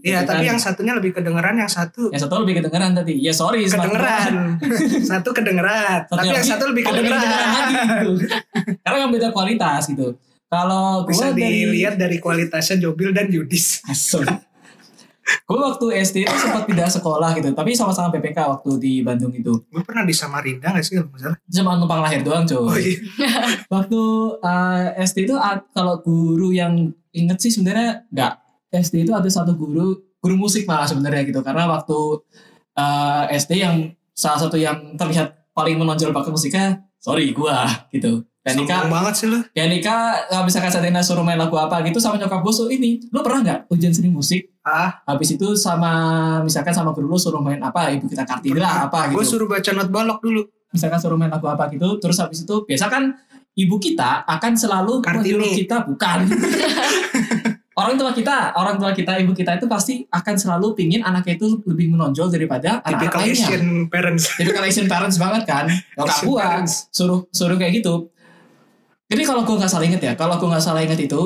Iya, tapi kan. yang satunya lebih kedengeran, yang satu yang satu lebih kedengeran tadi. Ya sorry kedengeran. satu kedengeran, tapi yang satu lebih kedengeran. lagi gitu. Karena yang beda kualitas gitu. Kalau Bisa dilihat dari kualitasnya Jobil dan Yudis. Gue waktu SD itu sempat pindah sekolah gitu, tapi sama-sama PPK waktu di Bandung itu. Gue pernah di Samarinda gak sih kalau salah? Cuma numpang lahir doang, coy. Oh iya. Waktu uh, SD itu kalau guru yang inget sih sebenarnya nggak. SD itu ada satu guru, guru musik malah sebenarnya gitu. Karena waktu uh, SD yang salah satu yang terlihat paling menonjol bakat musiknya, sorry gua gitu. Dan Nika, Sombong banget sih lu. ya Nika nggak bisa kasih Tina suruh main lagu apa gitu sama nyokap gue so ini. Lu pernah nggak ujian seni musik? Ah, Habis itu sama misalkan sama guru lu suruh main apa? Ibu kita kartini lah apa gue gitu. suruh baca not balok dulu. Misalkan suruh main lagu apa gitu. Terus habis itu biasa kan ibu kita akan selalu Kartini. menyuruh kita bukan. orang tua kita, orang tua kita, ibu kita itu pasti akan selalu pingin anaknya itu lebih menonjol daripada anak-anak lainnya. Asian parents. Typical Asian parents banget kan. Nyokap Asian gua suruh suruh kayak gitu. Jadi kalau gua nggak salah inget ya, kalau gua nggak salah inget itu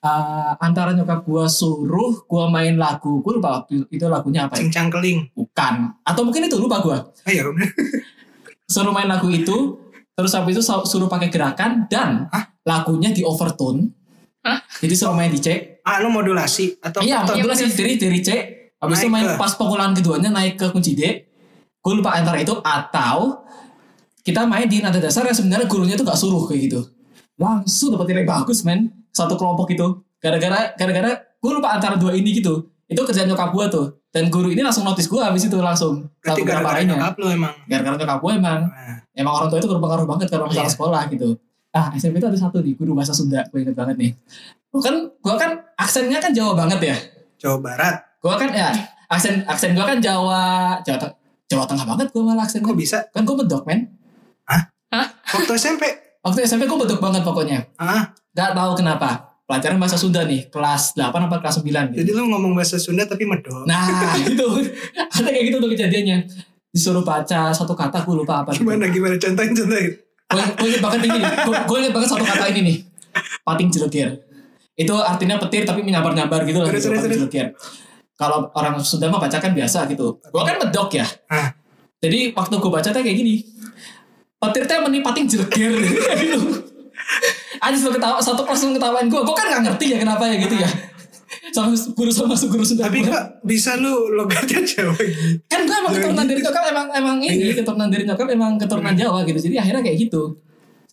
uh, antara nyokap gua suruh gua main lagu, gua lupa waktu itu lagunya apa ya? Cincang keling. Bukan. Atau mungkin itu lupa gua. Ah ya udah. Suruh main lagu itu, terus habis itu su- suruh pakai gerakan dan lagunya di overtone. Hah? Jadi suruh main di C. Ah lu modulasi atau Iya, atau- modulasi dari dari C. Habis itu main ke- pas pengulangan keduanya naik ke kunci D. Gue lupa antara itu atau kita main di nada dasar yang sebenarnya gurunya tuh gak suruh kayak gitu. Langsung dapat nilai bagus men. Satu kelompok itu. Gara-gara gara-gara gue lupa antara dua ini gitu. Itu kerjaan nyokap gue tuh. Dan guru ini langsung notice gue habis itu langsung. Berarti gara-gara nyokap lu emang. Gara-gara nyokap gue emang. Nah, Emang orang tua itu berpengaruh banget kalau masalah Iya. sekolah gitu. Ah SMP itu ada satu nih guru bahasa Sunda. Gue inget banget nih. Gue kan, gue kan aksennya kan Jawa banget ya. Jawa Barat. Gue kan ya aksen aksen gue kan Jawa Jawa, Jawa Tengah banget gue malah aksen Kok bisa? Kan gue bedok men. Waktu SMP. Waktu SMP gue bedok banget pokoknya. Ah, Gak tahu kenapa. Pelajaran bahasa Sunda nih kelas 8 apa kelas 9 gitu. jadi lu ngomong bahasa Sunda tapi medok. Nah gitu. Ada kayak gitu tuh kejadiannya. Disuruh baca satu kata gue lupa apa. gitu. Gimana gimana contohin contohin. gue inget banget ini gue, inget banget satu kata ini nih pating jelegir itu artinya petir tapi menyambar nyambar gitu Terus, gitu, terus, pating terus. kalau orang Sunda mah baca kan biasa gitu gue kan medok ya Ah. jadi waktu gue baca tuh kayak gini petir teh meni pating jelegir gitu aja langsung ketawa satu kelas langsung ketawain gue gue kan gak ngerti ya kenapa ya gitu ya. Sama guru sama guru Sunda Tapi gua. kok bisa lu logatnya Jawa gitu? kan gue emang keturunan dari nyokap emang emang ini Iya. keturunan dari nyokap emang keturunan Jawa gitu. Jadi akhirnya kayak gitu.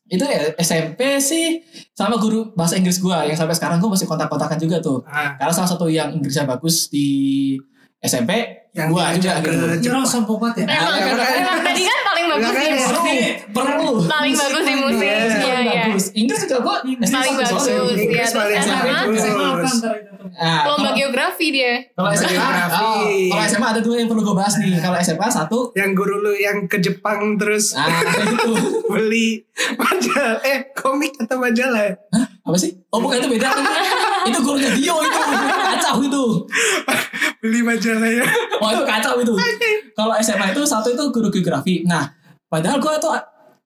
Itu ya SMP sih sama guru bahasa Inggris gue yang sampai sekarang gue masih kontak-kontakan juga tuh. Ah, karena salah satu yang Inggrisnya bagus di SMP Yang gue juga gitu. Sombong banget ya. Emang, ya, makanya. emang tadi kan bagus Makanya. di musik. perlu perlu Paling bagus di musik. Iya, Iya, iya. bagus Inggris juga gue Paling bagus. Inggris Iya, paling bagus. Nah, Lomba kalau- geografi dia. kalau SMA Geografi. oh, kalau SMA ada dua yang perlu gue bahas nih kalau SMA satu Yang guru lu yang ke Jepang terus ah gitu beli majalah eh komik atau majalah ya? apa sih oh bukan itu beda kan itu gurunya Dio itu kacau itu beli majalah ya Wah itu kacau itu. Kalau SMA itu satu itu guru geografi. Nah, padahal gue tuh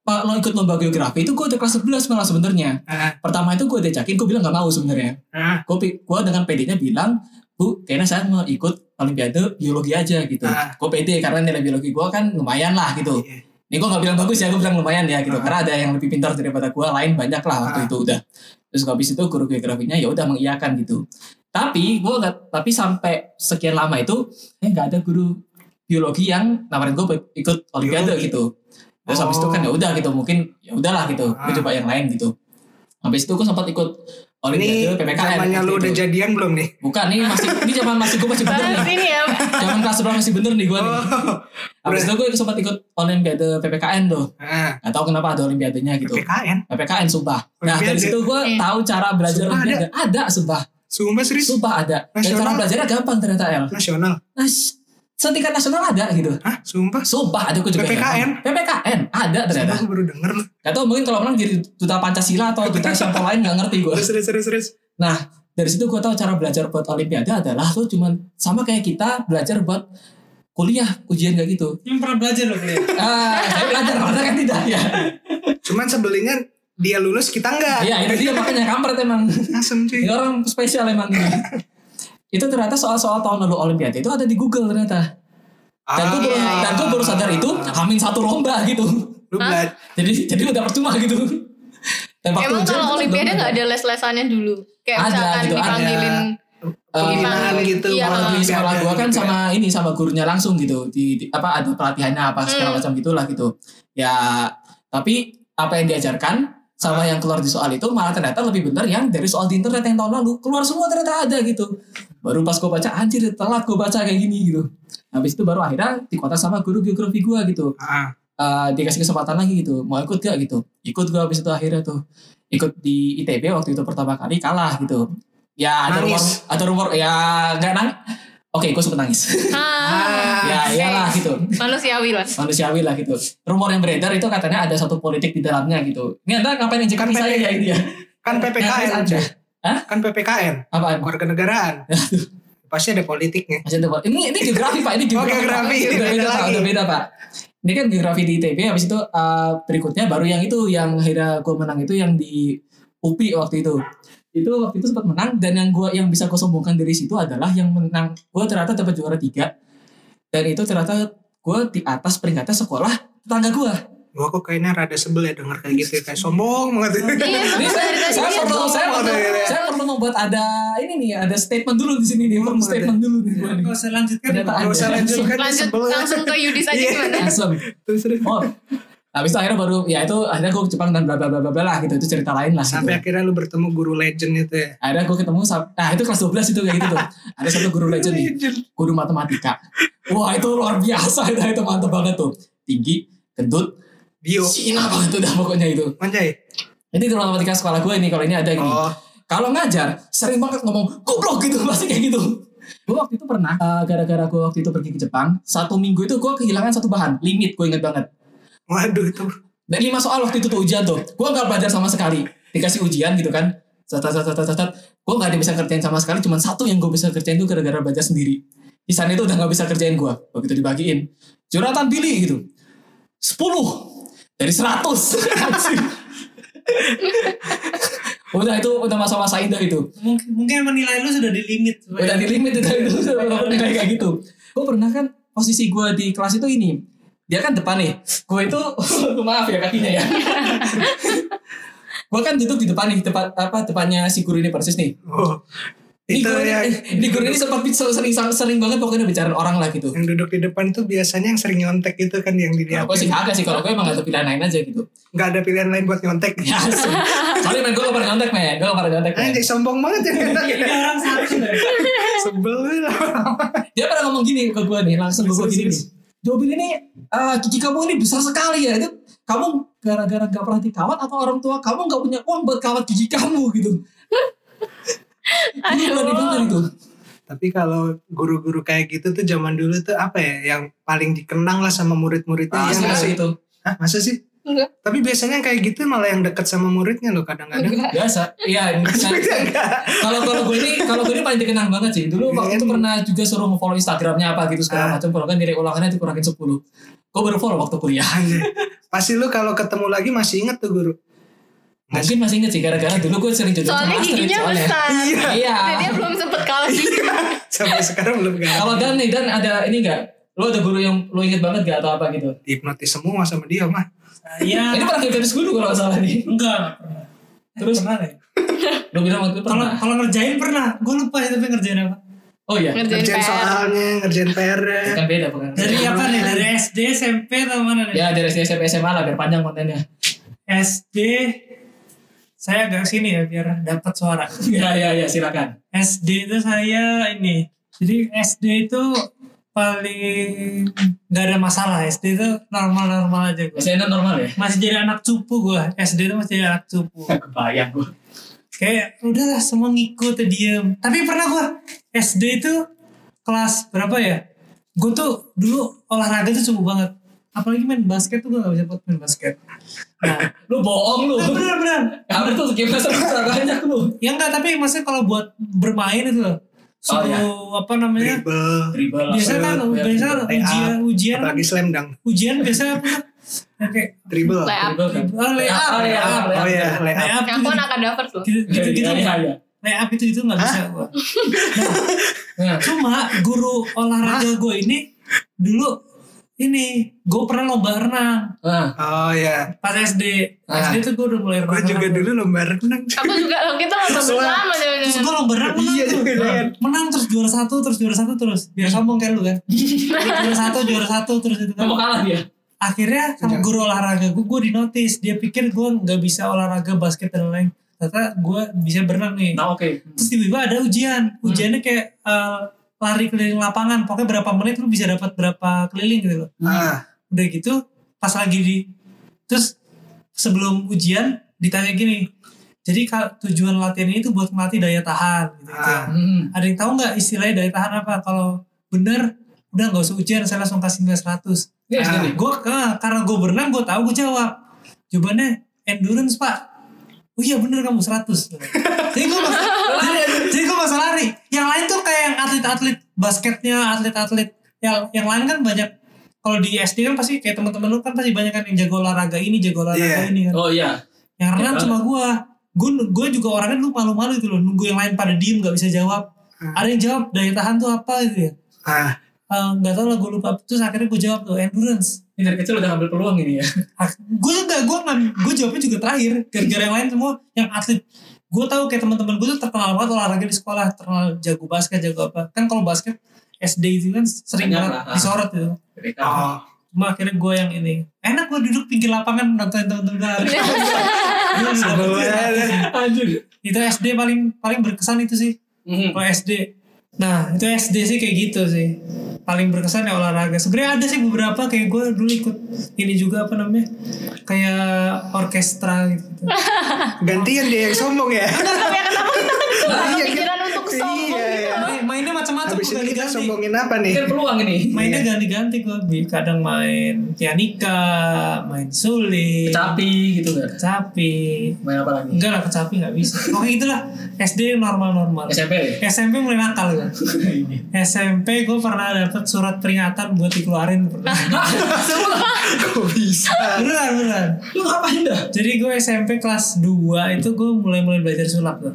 pak lo ikut lomba geografi itu gue udah kelas 11 malah sebenarnya. ah, Pertama itu gue diajakin, gue bilang gak mau sebenarnya. ah, Gue gue dengan PD-nya bilang, bu, kayaknya saya mau ikut olimpiade biologi aja gitu. Ah. Gue PD karena nilai biologi gue kan lumayan lah gitu. iya. Ini gue gak bilang bagus ya, gue bilang lumayan ya gitu. Ah. Karena ada yang lebih pintar daripada gue, lain banyak lah waktu Ah. itu udah. Terus habis itu guru geografinya ya udah mengiyakan gitu. Tapi gue nggak, tapi sampai sekian lama itu, eh nggak ada guru biologi yang nawarin gue ikut olimpiade gitu. Terus habis itu kan ya udah gitu, mungkin ya udahlah gitu, gue Ah. coba yang lain gitu. Habis itu gue sempat ikut ini olimpiade PPKN. zamannya lu udah jadian belum nih Bukan nih masih ini zaman masih gue masih bener nih. ini ya. Zaman kelas 11 masih bener nih gue nih. oh Habis itu gue sempat ikut olimpiade PPKN tuh. ah, Gak tau kenapa ada olimpiadenya gitu. PKN PPKN sumpah. Nah dari situ gue Iya. tahu cara belajar Sumpah olimpiade. Ada sumpah. Sumpah serius Sumpah ada. Dan cara belajarnya gampang ternyata El. nasional Nah, s- setingkat nasional ada gitu. Hah sumpah Sumpah ada gue juga. PPKN? PPKN ada ternyata. Sumpah gue baru denger lu Gak tau mungkin kalau menang jadi duta Pancasila atau duta siapa lain gak ngerti gue. Terus terus terus Nah dari situ gue tahu cara belajar buat olimpiade adalah lu cuman sama kayak kita belajar buat kuliah ujian kayak gitu. Yang pernah belajar loh kuliah. Ah, saya belajar, masa kan tidak ya. Cuman sebelumnya dia lulus kita enggak. Iya, itu dia makanya kampret emang. Asem cuy. Ini orang spesial emang ini. itu ternyata soal-soal tahun lalu Olimpiade itu ada di Google ternyata. Dan gue baru, Ah. dan gue baru sadar itu hamin satu lomba gitu. Lu bela- Jadi jadi udah percuma gitu. Dan waktu Emang kalau itu Olimpiade nggak ada les-lesannya dulu? Kayak Ada, misalkan gitu, ada. dipanggilin Eh, pembinaan gitu. Iya, kalau di sekolah gua kan gitu sama ini sama gurunya langsung gitu di, di- apa ada pelatihannya apa segala Hmm. macam gitulah gitu ya tapi apa yang diajarkan sama yang keluar di soal itu malah ternyata lebih benar yang dari soal di internet yang tahun lalu keluar semua ternyata ada gitu baru pas gue baca anjir telat gue baca kayak gini gitu. Habis itu baru akhirnya dikontak sama guru geografi gua gitu. Ah. Eh, dikasih kesempatan lagi gitu. Mau ikut gak gitu. Ikut gua habis itu akhirnya tuh. Ikut di ITB waktu itu pertama kali kalah gitu. Ya ada rumor ada rumor ya nggak nang oke gue sempet nangis. Ah, ya iyalah gitu. Manusiawi lah. manusiawi lah gitu. Rumor yang beredar itu katanya ada satu politik di dalamnya gitu. Ini anda ngapain injek Kan kaki saya ya ini ya? Kan PPKN aja. Hah? Kan PPKN. apaan Keluarga negaraan. Pasti ada politiknya. Masih ada ini ini geografi pak. Ini Oh, geografi, geografi, Pak. ini udah beda beda pak. udah beda pak. Ini kan geografi di ITB habis itu eh, berikutnya baru yang itu yang akhirnya gue menang itu yang di UPI waktu itu. Itu waktu itu sempat menang dan yang gua yang bisa gue sombongkan dari situ adalah yang menang. Gue ternyata dapat juara tiga. Dan itu ternyata gue di atas peringkatnya sekolah tetangga gue Gua kok kayaknya rada sebel ya denger kayak gitu ya. Kayak sombong banget. Iya, ini saya, perlu saya sombong perlu deh, ya. saya perlu membuat ada ini nih ada statement dulu di sini nih perlu statement dulu nih gua nih Gak usah lanjutkan. Gak usah lanjutkan lanjut sebel. langsung ke Yudis aja Iya. gimana? langsung Terus terus. Oh, habis itu akhirnya baru ya itu akhirnya gue ke Jepang dan bla bla bla bla bla lah gitu itu cerita lain lah Sampai gitu. akhirnya lu bertemu guru legend itu ya. Akhirnya gue ketemu nah itu kelas 12 itu kayak gitu tuh. Ada satu guru legend nih, guru matematika. Wah itu luar biasa itu itu mantep banget tuh. Tinggi, gendut, Bio. Cina banget tuh dah pokoknya itu. Manjai. Ini guru matematika sekolah gue ini kalau ini ada gini. Oh. Kalau ngajar sering banget ngomong goblok gitu pasti kayak gitu. Gue waktu itu pernah eh, gara-gara gue waktu itu pergi ke Jepang satu minggu itu gue kehilangan satu bahan limit gue inget banget. Waduh itu. Dan lima soal waktu itu tuh ujian tuh. Gue gak belajar sama sekali. Dikasih ujian gitu kan. Tat, tat, tat, tat, tat, tat. Gue gak ada bisa kerjain sama sekali. Cuman satu yang gue bisa kerjain tuh gara-gara belajar sendiri. Di sana itu udah gak bisa kerjain gue. Begitu dibagiin. Juratan pilih gitu. 10 dari 100. Anjing. udah itu udah masa-masa indah itu. Mungkin, mungkin menilai lu sudah di limit. Udah di limit itu itu udah nilai kayak gitu. Gue pernah kan posisi gue di kelas itu ini. Dia kan depan nih. Gue itu maaf ya kakinya ya. gue kan duduk di depan nih, depan apa depannya si guru ini persis nih. Oh. Itu guru yang, ini, ini guru ini sempat sering, sering banget pokoknya bicarain orang lah gitu. yang duduk di depan tuh biasanya yang sering nyontek itu kan yang dilihat. Gue sih kagak sih kalau gue emang gak ada pilihan lain aja gitu. Nggak ada pilihan lain buat nyontek. Ya, sih. soalnya main gue gak pernah nyontek men, gue gak pernah nyontek. Anjing sombong banget ya nyontek. Ini orang satu deh. Sebel lama-lama. Dia pernah ngomong gini ke gue nih, langsung gue gini nih. Jobil ini, eh, gigi kamu ini besar sekali ya. Itu kamu gara-gara gak pernah dikawat atau orang tua kamu gak punya uang buat kawat gigi kamu gitu. Itu. Tapi kalau guru-guru kayak gitu tuh zaman dulu tuh apa ya yang paling dikenang lah sama murid-muridnya Ah, ya nggak sih sih? itu. Hah, masa sih? Enggak. Tapi biasanya kayak gitu malah yang deket sama muridnya loh kadang-kadang. Biasa. Iya, kalau kalau gue ini kalau gue ini paling dikenang banget sih. Dulu waktu itu pernah juga suruh follow Instagramnya apa gitu segala Ah. macam. Kalau kan nilai ulangannya itu kurangin 10. Gue baru follow waktu kuliah. Anjir. Pasti lu kalau ketemu lagi masih inget tuh guru. Mungkin masih inget sih gara-gara dulu gue sering jodoh Soalnya sama Astrid giginya soalnya. besar. Iya. Iya. Dan dia belum sempet kalah gigi. Sampai sekarang belum kan. Kalau Dan nih Dan ada ini enggak? Lo ada guru yang lo inget banget gak atau apa gitu? Hipnotis semua sama dia mah. Nah, Iya. Ini pernah hipnotis gue dulu kalau nggak salah nih. Enggak, pernah. Terus? pernah deh. Lo bilang waktu itu Kalau pernah. kalau ngerjain pernah. Gue lupa ya tapi ngerjain apa. Oh iya. Ngerjain Ngerjain PR. soalnya, ngerjain PR Kan beda bukan? Dari apa nih? Dari SD, SMP atau mana nih? Ya dari SD SMP SMA lah biar panjang kontennya. SD saya agak sini ya biar dapat suara. Iya iya iya silakan. SD itu saya ini. Jadi SD itu paling nggak ada masalah. SD itu normal-normal aja gue. Enak normal ya? Masih jadi anak cupu gue. SD itu masih jadi anak cupu. Kebayang gue. Kayak udahlah semua ngikut diem. Tapi pernah gue SD itu kelas berapa ya? Gue tuh dulu olahraga tuh cukup banget. Apalagi main basket tuh gue gak bisa buat main basket. Nah, Lu bohong lu. bener bener. Kamu tuh gimana sama banyak lu. Ya enggak tapi maksudnya kalau buat bermain itu loh Oh, iya. suruh apa namanya dribble Dribble lah. biasa kan biasa kan ujian ujian kan apalagi slam dunk ujian biasa apa Ya, kayak dribble Lay up. dribble kan. oh, lay up Oh, iya, up oh ya lay lay up up Yang tuh pun akan dapat loh. gitu gitu, gitu Iya, iya, iya. lay up itu itu nggak bisa gua Nah, cuma guru olahraga gue ini dulu ini gue pernah lomba renang. Nah, oh ya pas SD Ah. SD tuh gue udah mulai gue renang. juga dulu lomba renang. Aku juga kita nonton bersama terus jangan gue lomba renang menang Iya, tuh. juga, jangan. menang terus juara satu terus juara satu terus. Biar sombong kayak lu kan? Juara satu juara satu terus itu kan. Kamu kalah dia. akhirnya sama guru olahraga gue gue dinotis. Dia pikir gue nggak bisa olahraga basket dan lain ternyata gue bisa berenang nih. Nah, oke. terus tiba-tiba ada ujian. Ujiannya kayak eh, lari keliling lapangan pokoknya berapa menit lu bisa dapat berapa keliling gitu loh. Ah udah gitu pas lagi di terus sebelum ujian ditanya gini jadi tujuan latihan ini tuh buat melatih daya tahan gitu, Ah. Hmm. ada yang tahu nggak istilahnya daya tahan apa? Kalau bener udah nggak usah ujian saya langsung kasih nilai 100 Ini SD nih. gue karena gue berenang gue tahu gue jawab. Jawabannya endurance pak oh iya bener kamu 100 jadi gue mas jadi, jadi gue masa lari. Yang lain tuh kayak yang atlet-atlet basketnya atlet-atlet yang yang lain kan banyak. Kalau di SD kan pasti kayak teman-teman lu kan pasti banyak kan yang jago olahraga ini jago olahraga Iya. ini kan. Oh iya. yang renang Iya. cuma gue gue gue juga orangnya dulu malu-malu gitu loh nunggu yang lain pada diem gak bisa jawab. Hmm. ada yang jawab daya tahan tuh apa? Gitu ya. Ah Eh, nggak tahu lah gue lupa. Terus akhirnya gue jawab tuh endurance. Ini dari kecil udah ngambil peluang ini ya. gue enggak gue nggak gue jawabnya juga terakhir. Gara-gara yang lain semua yang atlet. Gue tahu kayak teman-teman gue tuh terkenal banget olahraga di sekolah. Terkenal jago basket jago apa. Kan kalau basket SD itu kan sering banget ah. disorot gitu oh cuma akhirnya gue yang ini. Enak gue duduk pinggir lapangan nonton teman-teman gue dapet banget. Anjir. itu SD paling paling berkesan itu sih. Hmm. kalau SD nah itu SD sih kayak gitu sih paling berkesan ya olahraga sebenarnya ada sih beberapa kayak gue dulu ikut ini juga apa namanya kayak orkestra gitu gantian dia yang sombong ya ya kenapa kita kan juga Iya, kan? untuk sombong Iya, gitu iya. Main- mainnya macam-macam habis kita ganti-ganti sombongin apa nih kan peluang ini. mainnya ganti-ganti gue kadang main pianika main sulit Kecapi gitu kan. kecapi Main apa lagi? enggak lah kecapi nggak bisa oke itulah SD normal-normal SMP. SMP mulai nakal Ini. SMP gue pernah dapet surat peringatan buat dikeluarin pernah kok bisa beneran beneran Lu ngapain dah? jadi gue SMP kelas 2 itu gue mulai mulai belajar sulap tuh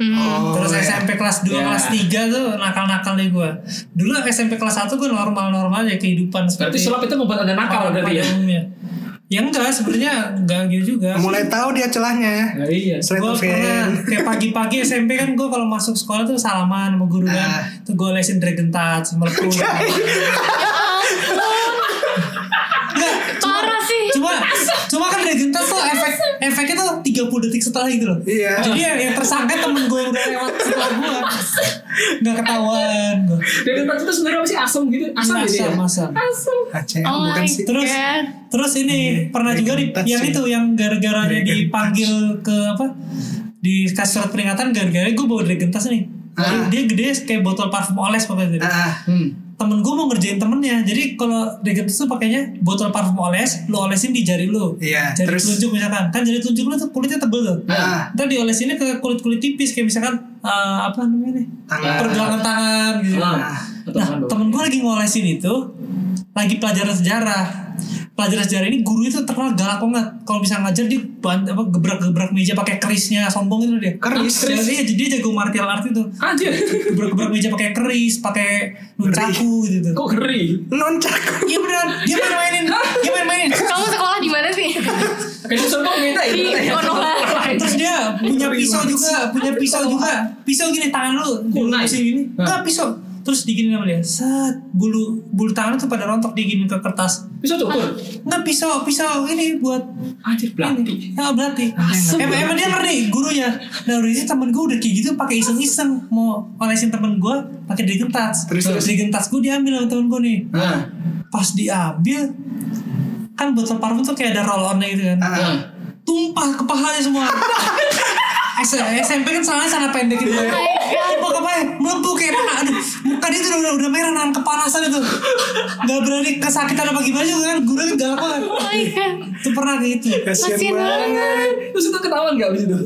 oh, Terus ya. SMP kelas 2, Ya. kelas 3 tuh nakal-nakalnya gue. Dulu SMP kelas 1 gue normal-normal aja kehidupan Berarti seperti sulap itu membuat anda nakal orang berarti ya? pada umumnya. Ya enggak, sebenarnya enggak gitu juga. mulai tahu dia celahnya Nah, iya. Gue pernah kayak pagi-pagi SMP kan gue kalau masuk sekolah tuh salaman sama guru kan. Tuh gue lesin Dragon Touch, Melepuh. Parah sih. cuma Dragon Touch tuh efek efeknya tuh 30 detik setelah gitu loh. Iya. Jadi yang, yang tersangka temen gue yang udah lewat setelah gue. Nggak ketahuan. Dari tempat itu sebenarnya masih asam gitu. Asam gitu ya. Asam, asam. Aceh Oh bukan sih Terus God. terus ini pernah juga di, yang ya. itu yang gara-garanya dipanggil ke apa? Dikasih surat peringatan gara-gara gue bawa Dragon Touch nih. Ah. Dia gede kayak botol parfum oles pokoknya. ah Hmm. Temen gue mau ngerjain temennya. Jadi kalau Touch tuh pakainya botol parfum oles, lu olesin di jari lu. Iya, Jari terus- telunjuk misalkan. Kan jari telunjuk lu tuh kulitnya tebel tuh. Ah. Ntar diolesinnya ke kulit-kulit tipis kayak misalkan eh, apa namanya nih? Tangan. Pergelangan tangan gitu. Ah. Nah, doang. temen gue lagi ngolesin itu lagi pelajaran sejarah. Pelajaran sejarah ini guru itu terkenal galak banget. Kalau bisa ngajar dia ban- apa gebrak-gebrak meja pakai kerisnya, sombong itu dia. Keris? Dia, dia, dia jago martial art itu. Anjir. Gebrak-gebrak meja pakai keris, pakai nunchaku gitu. Kok ngeri? noncak Iya beneran, dia main-mainin, dia main-mainin. Kamu sekolah di mana sih? Kayak sombong kita ya. Di Konoha. Terus dia punya pisau juga, punya pisau juga. Pisau gini tangan lu, masih gini. Enggak pisau. Terus digini sama dia. Set bulu bulu tangan tuh pada rontok digini ke kertas. Bisa cukur. Enggak pisau, pisau ini buat Anjir belati. Ya berarti. Emang, emang dia ngerti gurunya. Nah udah temen gue udah kayak gitu pakai iseng-iseng mau olesin temen gue pakai touch. Terus, terus. touch gue diambil sama temen gue nih. Nah. Pas diambil kan botol parfum tuh kayak ada roll onnya gitu kan. Ah. Tumpah ke pahanya semua. S- SMP kan celana sana pendek gitu. Tumpah ke pahanya, melepuh kayak mana. Aduh, muka dia tuh udah, udah merah nahan kepanasan itu. Gak berani kesakitan apa gimana juga kan. Guru galak banget. Oh. Itu pernah kayak gitu. kasian banget. Terus itu ketahuan gak abis itu?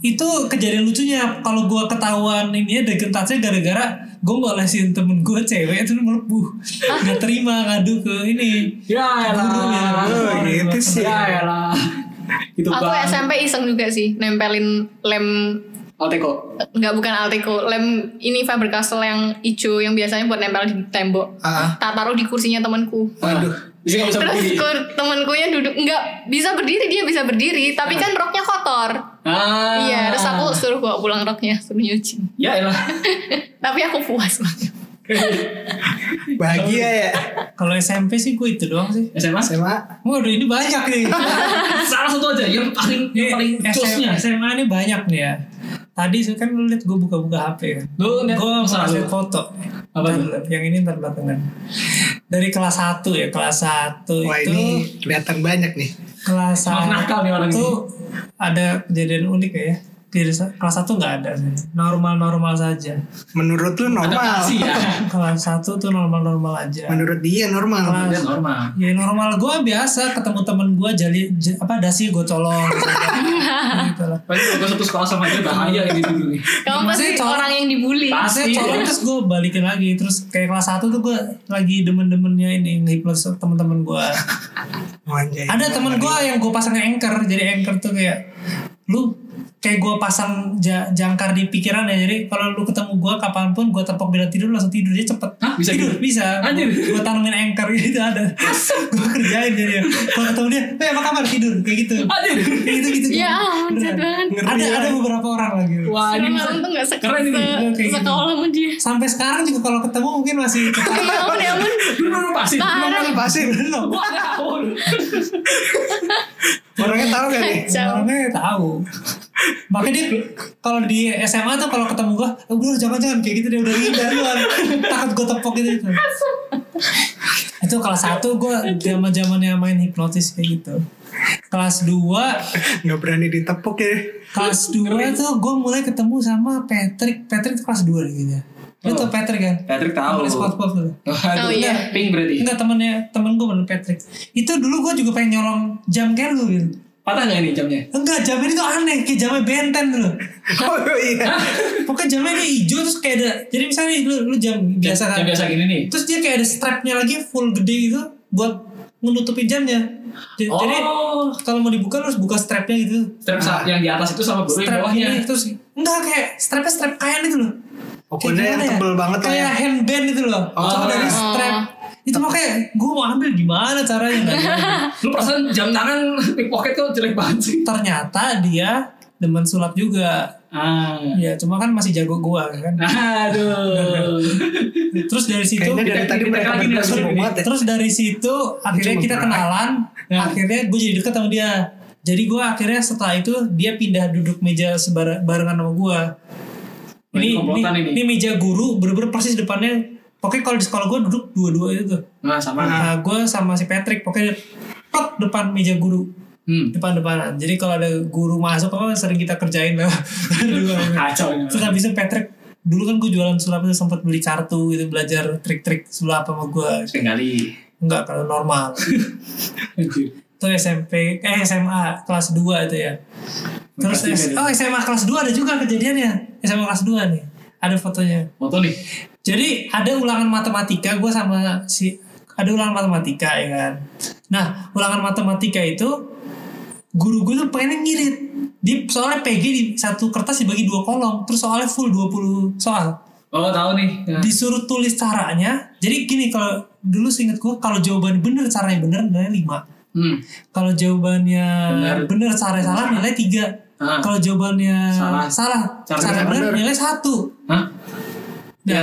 itu kejadian lucunya kalau gue ketahuan ini deket touchnya gara-gara gue ngolesin temen gue cewek itu melepuh nggak terima ngadu ke ini Ya. Oh, gitu sih. Ya elah. Itu Aku bang. SMP iseng juga sih nempelin lem Alteko. nggak bukan Alteco lem ini Faber Castell yang hijau yang biasanya buat nempel di tembok Ah, tak taruh di kursinya temanku waduh. Bisa terus berdiri. kur- temankunya duduk nggak bisa berdiri dia bisa berdiri tapi kan roknya kotor Ah. iya terus aku suruh bawa pulang roknya suruh nyuci Ya elah. tapi aku puas banget Bahagia ya. kalau SMP sih gue itu doang sih SMA? SMA. Waduh ini banyak nih Salah satu aja yang paling yang paling Ini close-nya. SMA, ini banyak nih ya tadi kan lu liat gue buka-buka HP kan Lu liat gue liat foto Apa Ntar tuh? yang ini ntar belakangan dari kelas 1 ya kelas 1 Wah itu ini kelihatan banyak nih. kelas Emang nakal nih orang 1 ini. ada kejadian unik ya di kelas 1 nggak ada sih normal-normal saja Menurut lu normal. Adaptasi ya. kelas 1 tuh normal-normal aja Menurut dia normal. Ya normal. Ya normal gue biasa ketemu temen gue jali j- apa dasi gue colong gitu lah. Paling kalau gue satu sekolah sama dia bahaya gitu dulu kamu pasti colong- orang yang dibully Pasti. Colong terus gue balikin lagi terus kayak kelas 1 tuh gue lagi demen-demennya ini ngehipnotis temen-temen gue. Anjay. Ada temen gue yang gue pasang anchor jadi anchor tuh kayak lu kayak gue pasang ja- jangkar di pikiran ya jadi kalau lu ketemu gue kapan pun gue tepok bila tidur lu langsung tidur dia cepet Hah, bisa tidur gitu? bisa Anjir. gue tanamin anchor gitu ada gue kerjain jadi kalau ketemu dia eh apa kabar tidur kayak gitu Anjir. kayak gitu gitu ya jahat banget ada ada beberapa orang lagi Wah ini bisa. tuh gak se Keren ini. gitu. sekolah sama dia sampai sekarang juga kalau ketemu mungkin masih ya ampun ya ampun pasti. Parah. Lu pasti. belum. Orangnya tahu gak nih? Orangnya tahu makanya dia kalau di SMA tuh kalau ketemu gua "Eh, udah jangan jangan kayak gitu dia udah hindar duluan takut gua tepok gitu itu itu kelas satu gua zaman zamannya main hipnotis kayak gitu kelas 2 Gak berani ditepuk ya. kelas 2 tuh gue mulai ketemu sama Patrick Patrick tuh kelas 2 nih kayaknya lu tau Patrick kan Patrick tahu. Temennya sport sport tuh Waduh. Oh, iya. Pink berarti. Enggak temennya temen gue bener Patrick Itu dulu gue juga pengen nyolong jam kayak lu Wil. Patah nggak ini jamnya? Enggak jamnya itu aneh Kayak jamnya benten dulu Oh iya. Pokoknya jamnya dia hijau terus kayak ada Jadi misalnya lu, lu jam biasa kan Jam biasa gini nih. Terus dia kayak ada strapnya lagi full gede gitu Buat menutupin jamnya Jadi Oh. kalau mau dibuka lu harus buka strapnya gitu Strap sa- yang di atas itu sama yang Strap bawahnya. ini terus Enggak kayak strapnya strap kain itu loh Pokoknya yang gimana ya? tebel banget lah Kayak ya. handband itu loh Oh. Cuma dari Oh. strap Itu makanya gue mau ambil gimana caranya nggak jadi. Lu perasaan jam tangan pickpocket kok jelek banget sih. ternyata dia demen sulap juga. Ah. Ya cuma kan masih jago gua kan. Aduh. Terus dari situ Kayaknya dari kita- tadi kita mereka lagi nih, ya. terus dari situ akhirnya cuma kita kenalan. Ya. Akhirnya gue jadi deket sama dia. Jadi gua akhirnya setelah itu dia pindah duduk meja sebar barengan sama gua. Ini Ini, ini. ini meja guru bener-bener persis depannya. Pokoknya kalau di sekolah gua duduk dua-dua itu tuh. Nah, sama. Nah, gue sama si Patrick pokoknya plek depan meja guru. Hmm. depan-depanan. Jadi kalau ada guru masuk apa sering kita kerjain lah. Dua. Kacau. Terus habis itu Patrick dulu kan gue jualan sulap itu sempat beli kartu gitu belajar trik-trik sulap sama gue. Sekali. Enggak kalau normal. Itu SMP eh SMA kelas 2 itu ya. Terus Makasih, oh SMA kelas 2 ada juga kejadiannya. SMA kelas 2 nih. Ada fotonya. Foto nih. Jadi ada ulangan matematika gue sama si ada ulangan matematika ya kan. Nah ulangan matematika itu guru gue tuh pengen ngirit. Dia soalnya PG di satu kertas dibagi dua kolom, terus soalnya full 20 soal. Oh tahu nih. Ya. Disuruh tulis caranya. Jadi gini kalau dulu seinget gue kalau jawaban bener caranya bener nilai 5. Hmm. Kalau jawabannya Bener. bener caranya salah nilai 3. Ah. Kalau jawabannya Salah. salah, Caranya cara bener bener. nilai 1. Hah? Ya.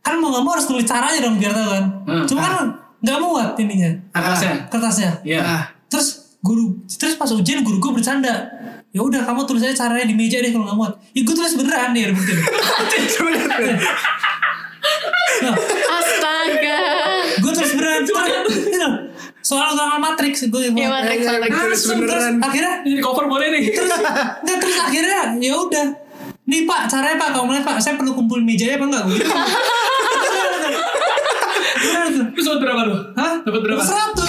kan mau gak mau harus tulis caranya dong biar tahu kan Hmm. cuma kan nggak muat ininya Atasnya. kertasnya Iya. Ah, terus guru terus pas ujian guru gue bercanda ya udah kamu tulis aja caranya di meja deh kalau nggak muat ya gue tulis beneran nih bukti nah, Astaga. gue tulis beneran terus gitu. soal ulangan matriks gue Ya matrix matrix. terus, terus akhirnya Ini cover boleh nih. nggak terus akhirnya ya udah nih pak caranya pak kamu lihat pak saya perlu kumpulin mejanya apa enggak gitu. Terus dapat berapa lu? Hah? Dapat berapa? Seratus.